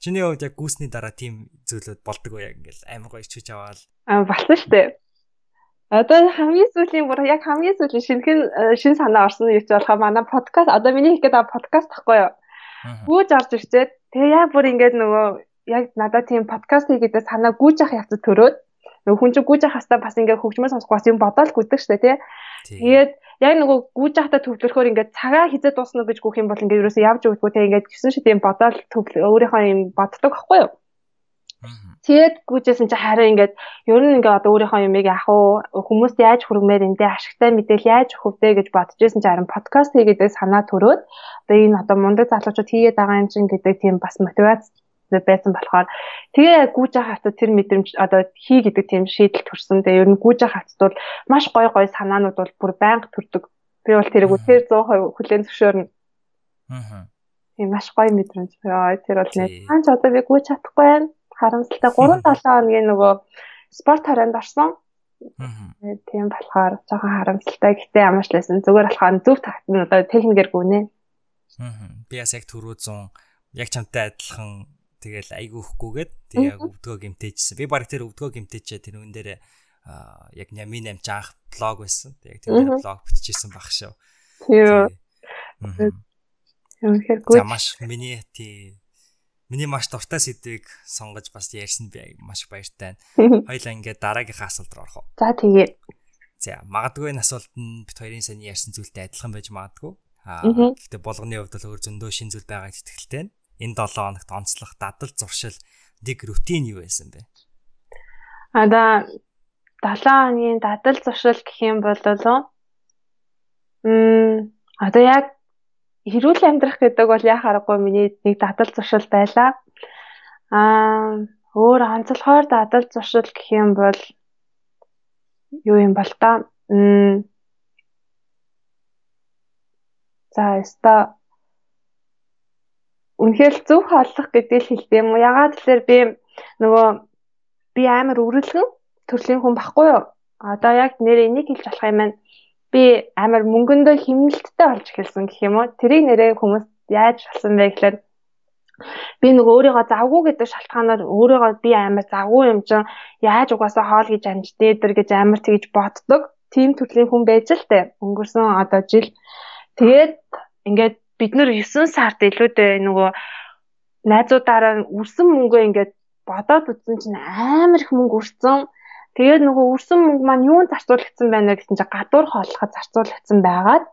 Speaker 1: Чиний хувьд яг гүйсний дараа тийм зүйлүүд болдог уу яг ингээл амар гоё ичж аваад.
Speaker 2: Аа болсон дээ. Одоо хамгийн сүүлийн бүр яг хамгийн сүүлийн шинхэн э, шин санаа орсон юм чи болохоо манай подкаст одоо миний хийх гэдэг подкаст тахгүй юу. Гүүж орж ирчээд тэгээ яг бүр ингээд нөгөө яг надад тийм подкаст хийгээд санаа гүүж авах явц төрөөд нөгөө хүн чинь гүйж явах хастаа бас ингээ хөгжмөө сонсох бас юм бодоол гүдэг штэ тий. Тэгээд яг нөгөө гүйж явахдаа төвлөрөхөөр ингээ цагаа хизээ дуусна гэж гүөх юм бол ингээ ерөөсөө явж өгдөггүй тий ингээ гисэн шид юм бодоол өөрийнхөө юм боддог аахгүй юу? Тэгээд гүйжсэн чи хараа ингээд ер нь ингээд одоо өөрийнхөө юмыг яах уу хүмүүст яаж хүргэмээр эндээ ашигтай мэдээлэл яаж өгөх вэ гэж бодож байсан чи харин подкаст хийгээд санаа төрөөд одоо энэ одоо мундаг залуучууд хийгээд байгаа юм чинь гэдэг тийм бас мотивац байсан болохоор тэгээ гүйж авах хацаа тэр мэдрэмж одоо хий гэдэг тийм шийдэл төрсөн. Тэгээ ер нь гүйж авах хацад бол маш гой гой санаанууд бол бүр байнга төрдөг. Би бол тэрийг үнээр 100% хүлээн зөвшөөрнө. Аа. Тийм маш гой мэдрэмж. Яа тэр бол нэг хаач одоо би гүйж чадахгүй байна. Харамсалтай 3-7 хоногийн нөгөө спорт харанд орсон. Аа. Тийм болохоор жоохон харамсалтай. Гэтэ ямар ч лсэн зүгээр болохоор зөв тагт нь одоо техникээр гүнэ.
Speaker 1: Аа. Би бас яг түрүү 100 яг чамтай адилхан тэгэл айгүй хөхгүйгээд тэгээ яг өвдгөө гимтээжсэн. Би баг тэр өвдгөө гимтээчээ тэр үн дээр яг нями намж анх блог байсан. Тэгээ тэр блог бичижсэн баг шүү.
Speaker 2: Тийм.
Speaker 1: Тэгэхээр гоо. За маш миний тий Миний маш дуртай сэдвийг сонгож бас ярьсан би маш баяртай байна. Хоёлаа ингээд дараагийнхаа асуулт руу орох уу?
Speaker 2: За тэгээ.
Speaker 1: За магадгүй энэ асуулт нь бит хоёрын саяны ярьсан зүйлтэй адилхан байж магадгүй. Аа гэхдээ болгоны хувьд бол өөр зөндөө шин зүйл байгаа гэж итгэлтэй байна энэ 7 хоногт онцлох дадал зуршил дэг рутин юу байсан бэ?
Speaker 2: Ада 7 хоногийн дадал зуршил гэх юм бол м одоо яг хэрүүл амьдрах гэдэг бол яа харахгүй миний нэг дадал зуршил байлаа. Аа өөр онцлохоор дадал зуршил гэх юм бол юу юм бол та За, өста үнэхээр зөв хааллах гэдэг л хэлдэг юм уу? Ягаад тэгэхээр би нөгөө би амар өрөлгөн төрлийн хүн баггүй юу? Одоо яг нэр энийг хэлж болох юм байна. Би амар мөнгөндөө химнэлттэй болж эхэлсэн гэх юм уу? Тэрийг нэрээ хүмүүс яаж болсон бэ гэхээр би нөгөө өөрийгөө завгүй гэдэг шалтгаанаар өөрийгөө би амар завгүй юм чинь яаж угаасаа хоол гэж амждээ дэр гэж амар тэгж боддог. Тим төрлийн хүн байж л тээ. Өнгөрсөн одоо жил тэгээд ингээд бид нэр 9 сард илүүдээ нөгөө найзуудаараа үрсэн мөнгөө ингээд бодоод үзсэн чинь амар их мөнгө үрсэн. Тэгээд нөгөө үрсэн мөнгө маань юунд зарцуулагдсан байна гэсэн чинь гадуур хооллоход зарцуулагдсан байгаад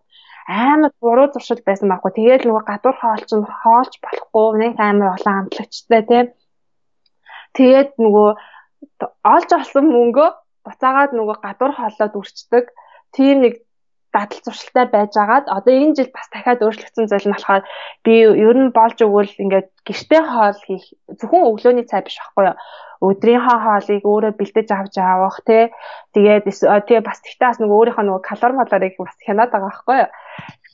Speaker 2: амар буруу зуршил байсан байхгүй. Тэгээд нөгөө гадуур хоол чинь хоолч болохгүй нэг амар олон амтлагчтай тийм. Тэгээд нөгөө олж олсон мөнгөө буцаагаад нөгөө гадуур хооллоод үрчдэг. Тийм нэг дадал зуршилтай байжгаад одоо энэ жил бас дахиад өөрчлөгдсөн зүйл нь болохоор би ер нь болж өгвөл ингээд гэрте хоол хийх зөвхөн өглөөний цай биш байхгүй юу өдрийнхөө хоолыг өөрөө бэлдэж авч авах тий тэгээд тий бас тэгтээ бас нөгөө өөрийнхөө нөгөө калори малорыг бас хянаад байгаа байхгүй юу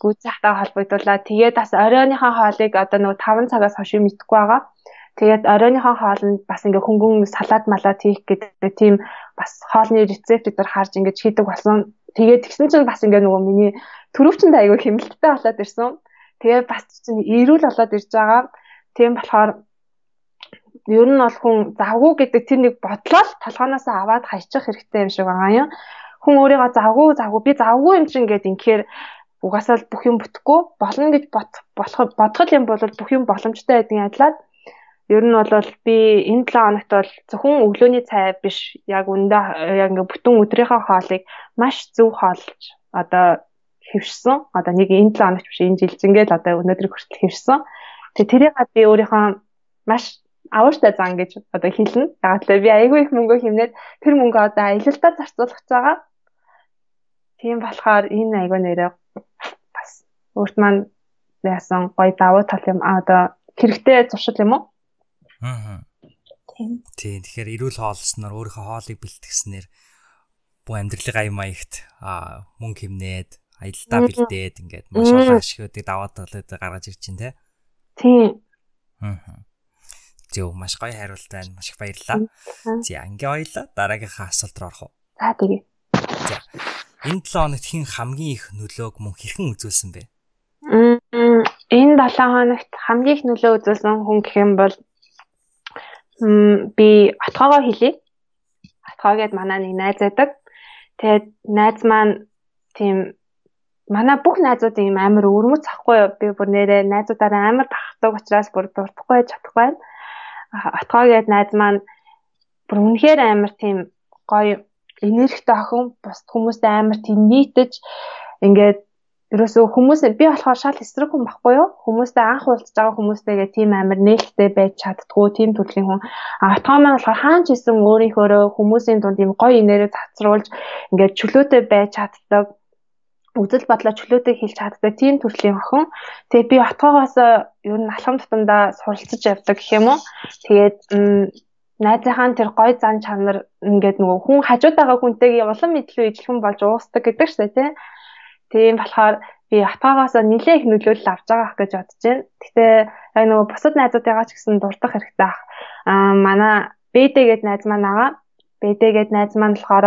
Speaker 2: гүйцэхтэй холбогдуулаад тэгээд бас оройныхоо хоолыг одоо нөгөө 5 цагаас хойш мэдхгүй байгаа Тэгээд оройныхон хоолнд бас ингээ хөнгөн салаад малаад хийх гэдэг тийм бас хоолны рецептүүд харж ингээ хийдэг болсон. Тэгээд тэгсэн чинь бас ингээ нөгөө миний төрөвчөнд айгүй хэмнэлттэй болоод ирсэн. Тэгээ бас чинь эрүүл болоод ирж байгаа. Тийм болохоор ер нь бол хүн завгүй гэдэг тэр нэг бодлоо толгоноос аваад хайчих хэрэгтэй юм шиг байгаа юм. Хүн өөрийгөө завгүй завгүй би завгүй юм чинь ингээд инхээр угаасаа л бүх юм бүтэхгүй болно гэж болох бодгол юм бол бүх юм боломжтой байдгийн адилаад ер нь бол би энэ 7 хоногт бол зөвхөн өглөөний цай биш яг үндэ яг ингээ бүтэн өдрийнхөө хоолыг маш зөв хоолж одоо хэвшсэн. Одоо нэг энэ 7 хоногт биш энэ жилчингээл одоо өнөөдөр хүртэл хэвшсэн. Тэгээ тэрийг би өөрийнхөө маш авууштай зан гэж одоо хэлнэ. Яг л би айгүй их мөнгө хэмнээд тэр мөнгө одоо аялалтаа зарцуулах гэж байгаа. Тийм болохоор энэ айгүй нэрээ бас өөрт маань яасан гоё давуу тал юм а одоо хэрэгтэй зуршил юм уу?
Speaker 1: Аа. Тийм. Тэгэхээр эрүүл хоолсноор өөрийнхөө хоолыг бэлтгэснээр бүх амьдралын аян маягт аа мөнгө хэмнээд аялдаа бэлдээд ингээд маш олон ашигуудыг даваад талаад гаргаж ирж чинь те.
Speaker 2: Тийм.
Speaker 1: Аа. Зөв маш гоё хариулт байна. Маш их баярлалаа. За ингээ хоёлаа дараагийнхаа асуулт руу орох уу?
Speaker 2: За тэгээ.
Speaker 1: За. Энэ 7 хоногт хэн хамгийн их нөлөөг мөн хэрхэн үзүүлсэн бэ?
Speaker 2: Энэ 7 хоногт хамгийн их нөлөө үзүүлсэн хүн гэх юм бол би атгагаа хэлье. Атгаа гээд манай нэг найз байдаг. Тэгээд найз маань тийм манай бүх найзууд ийм амар өрмөц ахгүй юу? Би бүр нэрээ найзуудаараа амар тахдаг учраас бүр дуртахгүй чадахгүй байна Отгоо гээд найз маань бүр үнэхээр амар тийм гоё энергитэй охин бус хүмүүстэй амар тийм нийтэж ингээд ерөөсөө хүмүүс би болохоор шал эсрэг хүн баггүй юу? Хүмүүстэй анх уулзж байгаа хүмүүстэйгээ тийм амар нээлттэй байж чаддгүй тийм төрлийн хүн. Атгаа маань болохоор хаан ч исэн өөрийнхөө хүмүүсийн дунд ийм гоё энерги цацруулж ингээд чөлөөтэй байж чаддаг үзэл бодлоо чөлөөтэй хэлж чаддаг тийм төрлийн охин. Тэгээ би отгоогоос ер нь алхам тутамдаа суралцж явдаг гэх юм уу. Тэгээд найзынхаа тэр гой зан чанар ингээд нөгөө хүн хажуудаага хүнтэйгээ улам мэдлүү ижилхэн болж уусдаг гэдэг шээ тий. Тийм болохоор би атгаагаас нэлээ их нөлөөлөл авч байгаа гэж бодож байна. Гэтэ яг нөгөө бусад найзуудтайгаа ч гэсэн дурдах хэрэгтэй ах. Аа манай Бэдэ гээд найз маань байгаа. Бэдэ гээд найз маань болохоор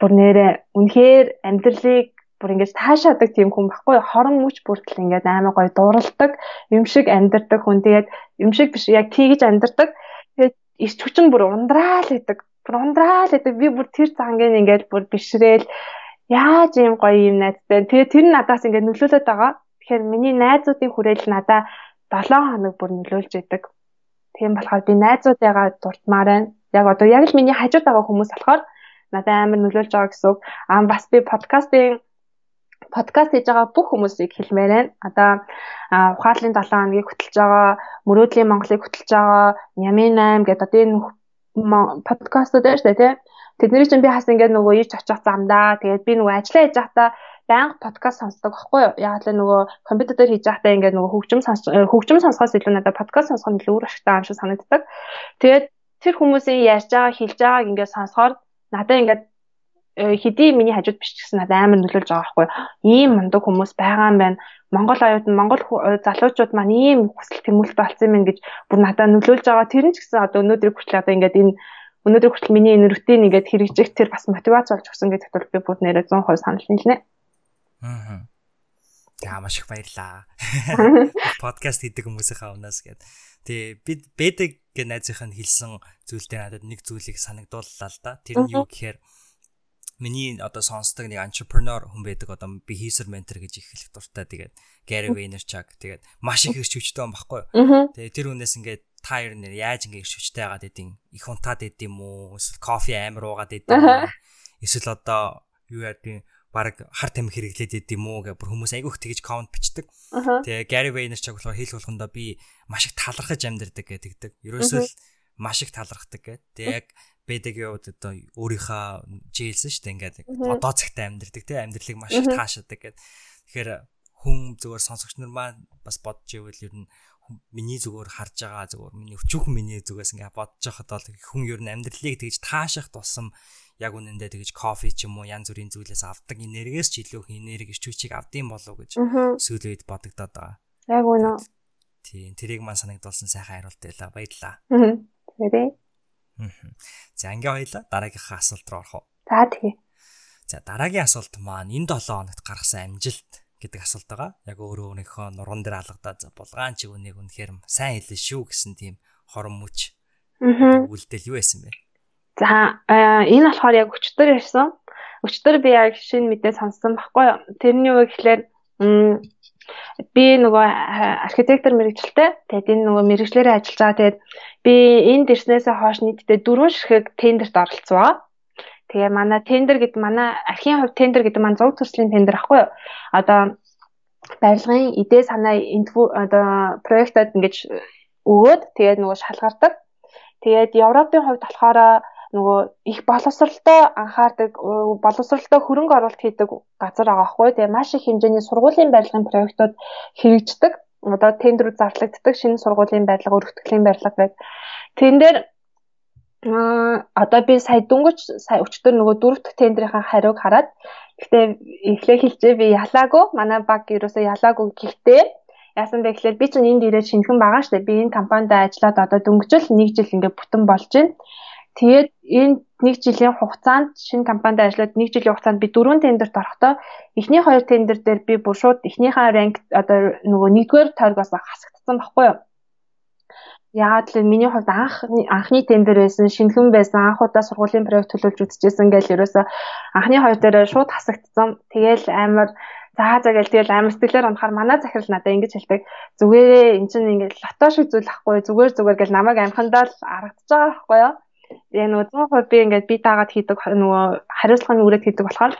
Speaker 2: бүр нэрээ үнэхээр амьдралыг бүр ингэж таашаадаг тийм хүн баггүй хорон мөч бүртэл ингэж аймаа гоё дууралдаг юм шиг амьдардаг хүн. Тэгээд юм шиг биш яг тийгэж амьдардаг. Тэгээд иш хүчин бүр ундраал гэдэг бүр ундраал гэдэг би бүр тэр зангийн ингэж бүр бишрээл яаж ийм гоё юм найзтай. Тэгээд тэр нь надаас ингэж нөлөөлөд байгаа. Тэгэхээр миний найзуудын хүрээлэл надаа 7 хоног бүр нөлөөлж идэг. Тийм болохоор би найзуудыгаа дуртмаар байна. Яг одоо яг л миний хажууд байгаа хүмүүс болохоор надад амар нөлөөлж байгаа гэсэн үг. Аа бас би подкастын подкаст хийж байгаа бүх хүмүүсийг хэлмээр байна. Одоо ухааллын 7 хоногийг хөтлж байгаа, мөрөөдлийн Монголыг хөтлж байгаа, Нямын 8 гэдэг одоо энэ подкастууд байна шүү дээ, тийм. Тэдний чинь би хас ингээд нөгөө ирж очих замдаа. Тэгээд би нөгөө ажиллаа хийж байхдаа байнга подкаст сонсдог байхгүй юу? Яг л нөгөө компьютер дээр хийж байхдаа ингээд нөгөө хөгжим сонс хөгжим сонсохоос илүү надад подкаст сонсох нь илүү өөр ашигтай юм шиг санагддаг. Тэгээд тэр хүмүүсийн ярьж байгаа, хэлж байгааг ингээд сонсохоор надад ингээд э, хэдий миний хажууд биш гэсэн надад амар нөлөөлж байгаа байхгүй ийм мундаг хүмүүс байгаа юм байна Монгол аюут нь Монгол э, залуучууд маань ийм хүсэл тэмүүлэлт болсон юм гэж бүр надад нөлөөлж байгаа тэр нь ч гэсэн одоо өнөөдөр хүртэл одоо ингээд энэ өнөөдөр хүртэл миний энэ рутин ингээд хэрэгжих тэр бас мотивац болж өгсөн гэдэгт бол би бүр нэрээ 100% санал нийлнэ.
Speaker 1: Аа. Яа маш их баярлаа. Подкаст хийдэг хүмүүсийнхаа өмнөөс гээд. Тэгээ би бэдэг гэ найзынх нь хэлсэн зүйлдээ надад нэг зүйлийг санагдууллаа л да. Тэр нь юу гэхээр миний одоо сонсдог нэг entrepreneur хүн байдаг одоо би хийсэр ментор гэж их хэлэх дуртай. Тэгээд Gary Vaynerchuk тэгээд маш их ирч хүчтэй юм баггүй. Тэгээд тэр хүнээс ингээд та ер нь яаж ингээд ирч хүчтэй байгаад идэв их унтаад идэв юм уу? Эсвэл кофе амар уугаад идэв юм уу? Эсвэл одоо юу яа баг хар тамхи хэрэглээд идэв юм уу гэх бүр хүмүүс айгүйх тэгж комент бичдэг. Тэгээ Gary Vaynerchuk болохоор хэл болгондоо би маш их талархаж амьдэрдэг гэдэг. Ерөөсөө л маш их талархдаг гэдэг. Тэгээ яг бэдэгийн үед одоо өөрийнхөө жийлсэн шүү дээ ингээд одоо цагтаа амьдэрдэг те амьдралыг маш их таашаадаг гэдэг. Тэгэхээр хүн зөвөр сонсогч нар маань бас бодож ивэл ер нь миний зүгээр харж байгаа зүгээр миний өчүүхэн миний зүгээс ингээд бодож байхад бол хүн ер нь амьдралыг тэгж таашах тусам яг үнэндээ тэгж кофе ч юм уу янз бүрийн зүйлээс авдаг энергиэс ч илүү энерги ирчүүчийг авдсан болов гэж сүүлийн үед бодогдоод байгаа.
Speaker 2: Яг үнэ.
Speaker 1: Тийм, тэрийг маань санагдуулсан сайхан хариулт байлаа. Баярлалаа.
Speaker 2: Тэрээ.
Speaker 1: За ингээ хоёлаа дараагийнхаа асуулт руу орох уу?
Speaker 2: За тэгээ.
Speaker 1: За дараагийн асуулт маань энэ 7 хоногт гаргасан амжилт гэдэг асуулт байгаа. Яг өөрөө өөрийнхөө нурган дээр алгадаа за булгаан чи үнийг үнэхээр сайн хэлсэн шүү гэсэн тийм хорон мөч. Аа. Үлдэл юу байсан бэ?
Speaker 2: За энэ болохоор яг өчтөр ярьсан. Өчтөр би яг шинэ мэдээ сонссон баггүй. Тэрний үг гэхлээр би нөгөө архитектор мэрэгчлээ. Тэгээд энэ нөгөө мэрэгчлэрээ ажиллаж байгаа. Тэгээд би энд ирснээсээ хойш нийтдээ дөрвөн ширхэг тендерт оролцсон. Тэгээ манай тендер гэдэг манай архийн хувьд тендер гэдэг маань зөв төслийн тендер ахгүй юу? Одоо барилгын идээ санаа одоо проектод ингэж өгөөд тэгээд нөгөө шалгардаг. Тэгээд Европын хувьд болохоор нөгөө их боловсролтой анхаардаг боловсролтой хөрөнгө оруулалт хийдэг газар байгаа хгүй. Тэгээ маш их хэмжээний сургуулийн барилгын проектууд хэрэгждэг. Одоо тендерүүд зарлагддаг шинэ сургуулийн барилга, өргөтгөлийн барилга гэдэг. Тэн дээр одоо би сая дөнгөж сая өчтөр нөгөө дөрөв дэх тендерийн хариуг хараад гэхдээ эхлээ хэлжээ би ялаагүй манай баг ерөөсөө ялаагүй гэхдээ яасан бэ гэхээр би чинь энд ирээд шинхэн байгаа штэ би энэ компанид ажиллаад одоо дөнгөжл нэг жил ингээд бүтэн болж байна Тэгээд энэ нэг жилийн хугацаанд шинэ компанид ажиллаад нэг жилийн хугацаанд би дөрвөн тендерт орохдоо эхний хоёр тендер дээр би бүр шууд эхнийхээ ранк одоо нөгөө нэгдүгээр тойргоос хасагдсан баггүй юу. Яагаад л миний хувьд анх анхны тендер байсан, шинхэн байсан, анх удаа сургуулийн проект төлөвлөж үзчихсэн гэж ерөөсө анхны хоёр дээр шууд хасагдсан. Тэгээл амар За за гэл тэгэл амар сэтгэлээр унахаар манай захирал надад ингэж хэлдэг. Зүгээрээ эн чинь ингэж лото шиг зүйл ахгүй зүгээр зүгээр гэл намайг амхандаа л аргадж байгаа байхгүй юу? Яг нөгөө 100% би ингээд би дагаад хийдэг нөгөө хариуцлагын үрээд хийдэг болохоор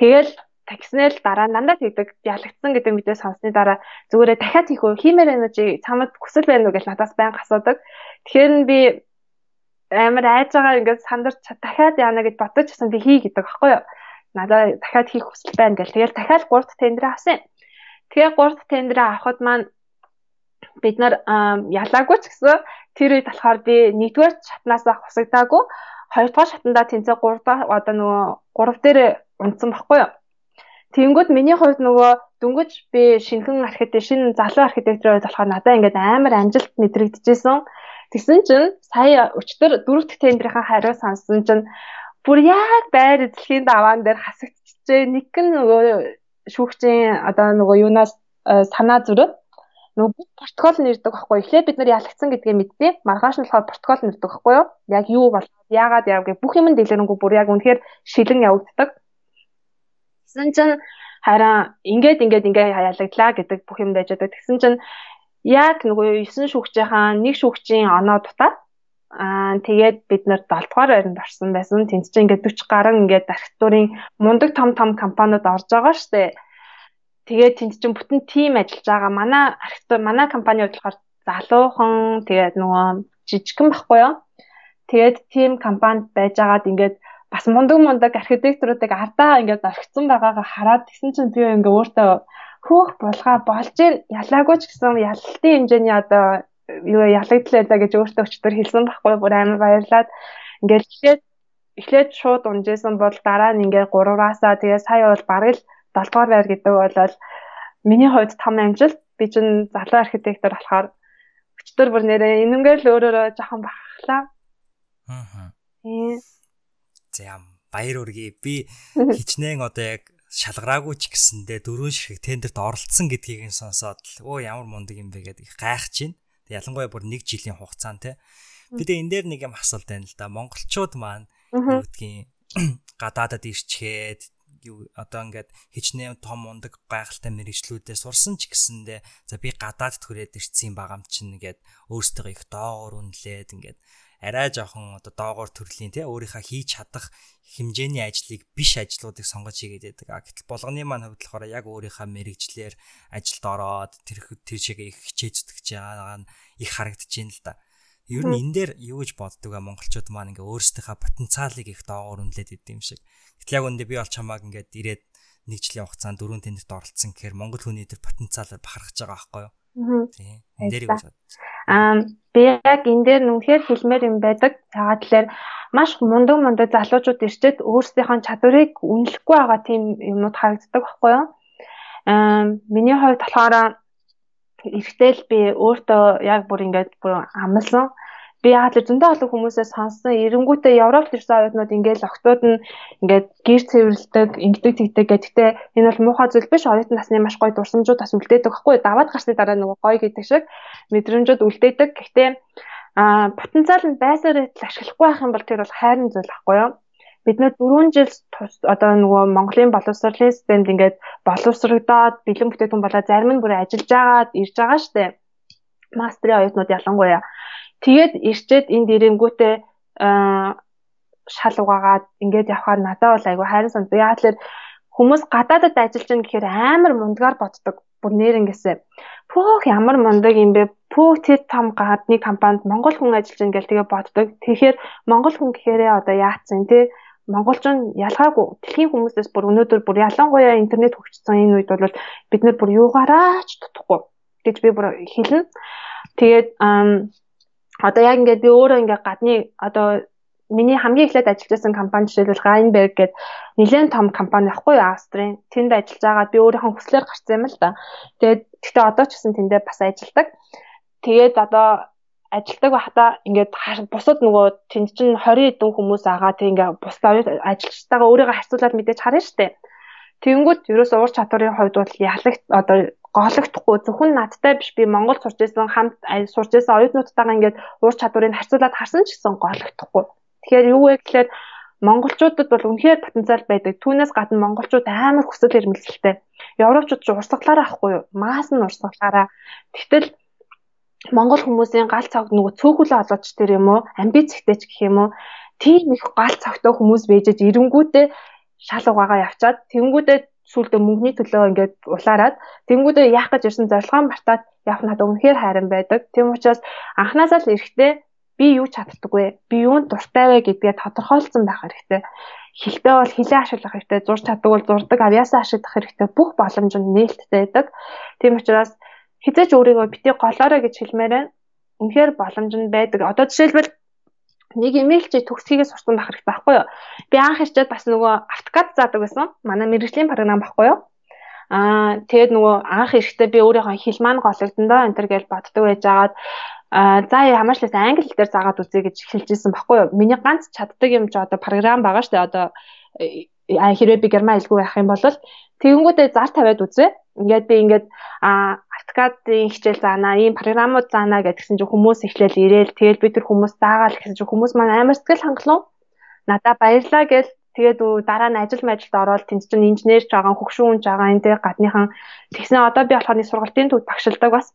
Speaker 2: тэгэл такснэл дараа дандаа тэгдэг ялагдсан гэдэг мэдээ сонссны дараа зүгээрээ дахиад хийх үү хиймээр байна уу чи чамд хүсэл байна уу гэж надаас байнга асуудаг. Тэгэхээр би амар айж байгаа ингээд сандарч дахиад яана гэж бодож часан би хий гэдэг аахгүй юу. Надаа дахиад хийх хүсэл байна гэл. Тэгэл дахиад 3 дахь тендер авсан. Тэгээ 3 дахь тендер авахд маань бид нар ялаагүй ч гэсэн тэр үед болохоор би нэгдүгээр шатнаас хусагдаагүй хоёрдугаар шатандаа тэнцээ гуравдугаар одоо нөгөө гурав дээр унтсан баггүй юу. Тэнгүүд миний хувьд нөгөө дөнгөж би шинхэн архитект шинэ залуу архитектор байж болохоор надад ингээд амар амжилт мэдрэгдэжсэн. Тэгсэн чинь сая өчтөр дөрөв дэх тендерийн хариу сонсон чинь бүр яг байр эзлэхийн даваан дээр хасагдчихжээ. Нэг нь нөгөө шүүгчийн одоо нөгөө юунаас санаа зүрх нөгөө протокол нэрдэг байхгүй. Эхлээд бид нар ялагдсан гэдгээ мэдтээ. Маргааш нь болохоор протокол нэрдэг байхгүй юу? Яг юу бол яагаад яав гэх бүх юм дэлгэрэнгүй бүр яг үнэхээр шилэн явагддаг. Тэгсэн чинь хараа ингээд ингээд ингээд ялагдлаа гэдэг бүх юм байж байгаа. Тэгсэн чинь яг нөгөө 9 шүүгчийн нэг шүүгчийн оноо дутаад Аа тэгээд бид нэр 7 дугаар байранд орсон байсан. Тэнд чинь ингээд 40 гаруй ингээд архитектурын мундаг том том компаниуд орж байгаа штэ. Тэгээд тэнд чинь бүтэн тим ажиллаж байгаа. Манай архитектор манай компани болохоор залуухан тэгээд нөгөө жижигхэн байхгүй юу? Тэгээд тим компанид байж агаад ингээд бас мундаг мундаг архитекторуудыг ардаа ингээд орхицсан байгаагаа хараад тэгсэн чинь би ингээ өөртөө хөөх булгаа болж ялаагүй ч гэсэн ялалтын хэмжээний одоо юу ялагдлаа гэж өөртөө өчтөр хэлсэн байхгүй бүр амар баярлаад ингээд эхлээд эхлээд шууд унжсэн бол дараа нь ингээ 3-аасаа тэгээ сая бол бараг л 7 дугаар байр гэдэг бол миний хувьд том амжилт. Би чинь залуу архитектор болохоор өчтөр бүр нэрээ энэнгээр л өөрөөрөө жоохон бахлаа. Аа.
Speaker 1: За баяр үргээ. Би хичнээн одоо яг шалгараагүй ч гэсэндээ дөрөв ширхэг тендерт оролцсон гэдгийг нь сонсоод өө ямар мундаг юм бэ гэдэг их гайхаж байна. Тэг ялангуяа бүр нэг жилийн хугацаанд те. Би тэ энэ дээр нэг юм асуулт байна л да. Монголчууд маань юудгийн гадаадад ирчгээд юу одоо ингээд хичнээн том мундаг гайхалтай мэрэгчлүүдээ сурсан ч гэсэндээ за би гадаад төрээд ирсэн байгаа юм чинь ингээд өөрсдөө их доогоор үнэлээд ингээд арай жоохон одоо доогоор төрлийн тий өөрийнхөө хийж чадах хэмжээний ажлыг биш ажлуудыг сонгож хийгээд байдаг. А гэтэл болгоны маань хувьд болохоор яг өөрийнхөө мэрэгчлэр ажилд ороод тэр тэр чигээ их хичээж зүтгэж байгаа нь их харагдаж байна л да. Ер нь энэ дээр юу гэж боддөг а монголчууд маань ингээ өөрсдийнхөө потенциалыг их доогоор үнэлээд идэв юм шиг. Гэтэл яг үндэ би бол чамааг ингээд ирээд нэг жилийн хугацаанд дөрөв тендерт оролцсон гэхээр монгол хүний дээр потенциалаар бахархаж байгаа байхгүй юу? Тийм. Энэ дээр юу бодож?
Speaker 2: Аа би яг энэ дээр нүнхээр хэлмээр юм байдаг. Ягаад тэлэр маш мундаг мундаг залуучууд ирчээд өөрсдийнхөө чадварыг үнэлэхгүй байгаа тийм юмуд харагддаг байхгүй юу? Аа миний хувьд болохоор эрэхтэл би өөртөө яг бүр ингээд бүр амлсан. би яагаад л зөндөө олон хүмүүсээс сонссон эренгүүтээ Европт ирсэн оюутнууд ингээд октод нь ингээд гэр цэвэрлдэг, ингэдэг тэгдэг гэдэгтээ энэ бол муухай зүйл биш оюутан насны маш гоё дурсамжууд бас үлдээдэг байхгүй даваад гарсны дараа нөгөө гоё гэдэг шиг мэдрэмжүүд үлдээдэг. Гэхдээ а потенциал нь байсаар ашиглахгүй байх юм бол тэр бол хайрын зүйл байхгүй юу? Бид нэр 4 жил одоо нөгөө Монголын боловсролын системд ингээд боловсрогдоод бэлэн бүтээгдэхүүн болоод зарим нь бүр ажиллаж байгаад ирж байгаа штэ. Мастрын оюутнууд ялангуяа. Тэгээд ирчээд энд ирэнгүүтээ шал угаагаад ингээд явхаар надад бол айгүй хайрын санд. Яг л хүмүүс гадаадад ажиллаж байгаа гэхээр амар мундгаар боддог. Бүр нэрнгээсээ. Пүүх ямар мундаг юм бэ? Пүүх тэр том гадны компанид Монгол хүн ажиллаж байгаа гэл тэгээ боддог. Тэгэхээр Монгол хүн гэхээрээ одоо яатсан тий монголчин ялгаагүй дэлхийн хүмүүсээс бүр өнөөдөр бүр ялангуяа интернет хөгжсөн энэ үед бол бид нэр бүр юугаараач тутахгүй гэж би бүр хэлнэ. Тэгээд одоо яг ингээд би өөрөө ингээд гадны одоо миний хамгийн эхлээд ажиллаж байсан компани жишээлбэл Rheinberg гэдэг нэлээд том компани ахгүй юу Австрийн. Тэнд ажиллаж байгаа би өөрийнхөө хүслээр гарсан юм л да. Тэгээд гэхдээ одоо ч гэсэн тэндээ бас ажилладаг. Тэгээд одоо ажилдаг байхдаа ингээд бусад нөгөө тэнд чинь 20 хэдэн хүмүүс агаа тэг ингээд бус ажилчтайгаа өөрийгөө харьцуулаад мэдээж харна штэ. Тэнгүүт ерөөсөө уур чадварын хувьд бол ялагт одоо гоологдохгүй зөвхөн надтай биш би Монгол сурч ирсэн хамт сурч ирсэн оюутнуудтайгаа ингээд уур чадварыг харьцуулаад харсан ч гэсэн гоологдохгүй. Тэгэхээр юу вэ гэхээр монголчуудад бол үнэхээр потенциал байдаг. Түүнээс гадна монголчууд амар хүсэл эрмэлзэлтэй. Европчууд ч урсгалаараа ахгүй юу? Маас нь урсгалаараа. Тэгтэл Монгол хүмүүсийн гал цогт нөгөө цөөхөлөө олгоч тэр юм уу амбиц ихтэй ч гэх юм уу тийм их гал цогтой хүмүүс байжж эренгүүтээ шал угаагаа явчаад тэнгүүдээ сүулдэ мөнгөний төлөө ингээд улаарад тэнгүүдээ яах гэж ирсэн зорилгоо мартаад явах надад үнэхээр хайран байдаг. Тийм учраас анханасаа л эрэхтэй би юу чаддаг вэ? Би юунд дуртай вэ гэдгээ тодорхойлсон байх хэрэгтэй. Хилтэй бол хилээ ашиглах хэрэгтэй. Зурж чаддаг бол зурдаг, авьяасаа ашиглах хэрэгтэй. Бүх боломж нь нээлттэй байдаг. Тийм учраас хизээч өөрийгөө бити голоорой гэж хэлмээр байна. Үнэхээр боломж нь байдаг. Одоо жишээлбэл нэг имэйл чи төгсгийгээ сурсан байх хэрэгтэй байхгүй юу? Би анх ирчээд бас нөгөө автокад заадаг байсан. Манай мэрэгжлийн програм байхгүй юу? Аа тэгээд нөгөө анх ирэхдээ би өөрийнхөө хэл маань гологдсон доо энэ төр гэж боддог байжгаад а за ямар ч лээс англи хэл дээр заагаад үзье гэж хэлжсэн баггүй юу. Миний ганц чаддаг юм чи одоо програм байгаа шүү дээ. Одоо хэрвээ би герман хэлгүй байх юм бол тэгэнгүүтээ зар тавиад үзье. Ингээд би ингээд а автокадын хичээл заана, ийм програмууд заана гэдгсэн чинь хүмүүс эхлээл ирээл тэгэл би тэр хүмүүс заагаал гэсэн чинь хүмүүс маань амар сэтгэл хангалуун. Надаа баярлаа гэл тэгээд дараа нь ажил мажилд ороод тэнд чинь инженер ч байгаа, хөгшүүн ч байгаа, энэ тэг гадныхан тэгсэн одоо би болохоор нэг сургалтын төвд багшилдаг бас.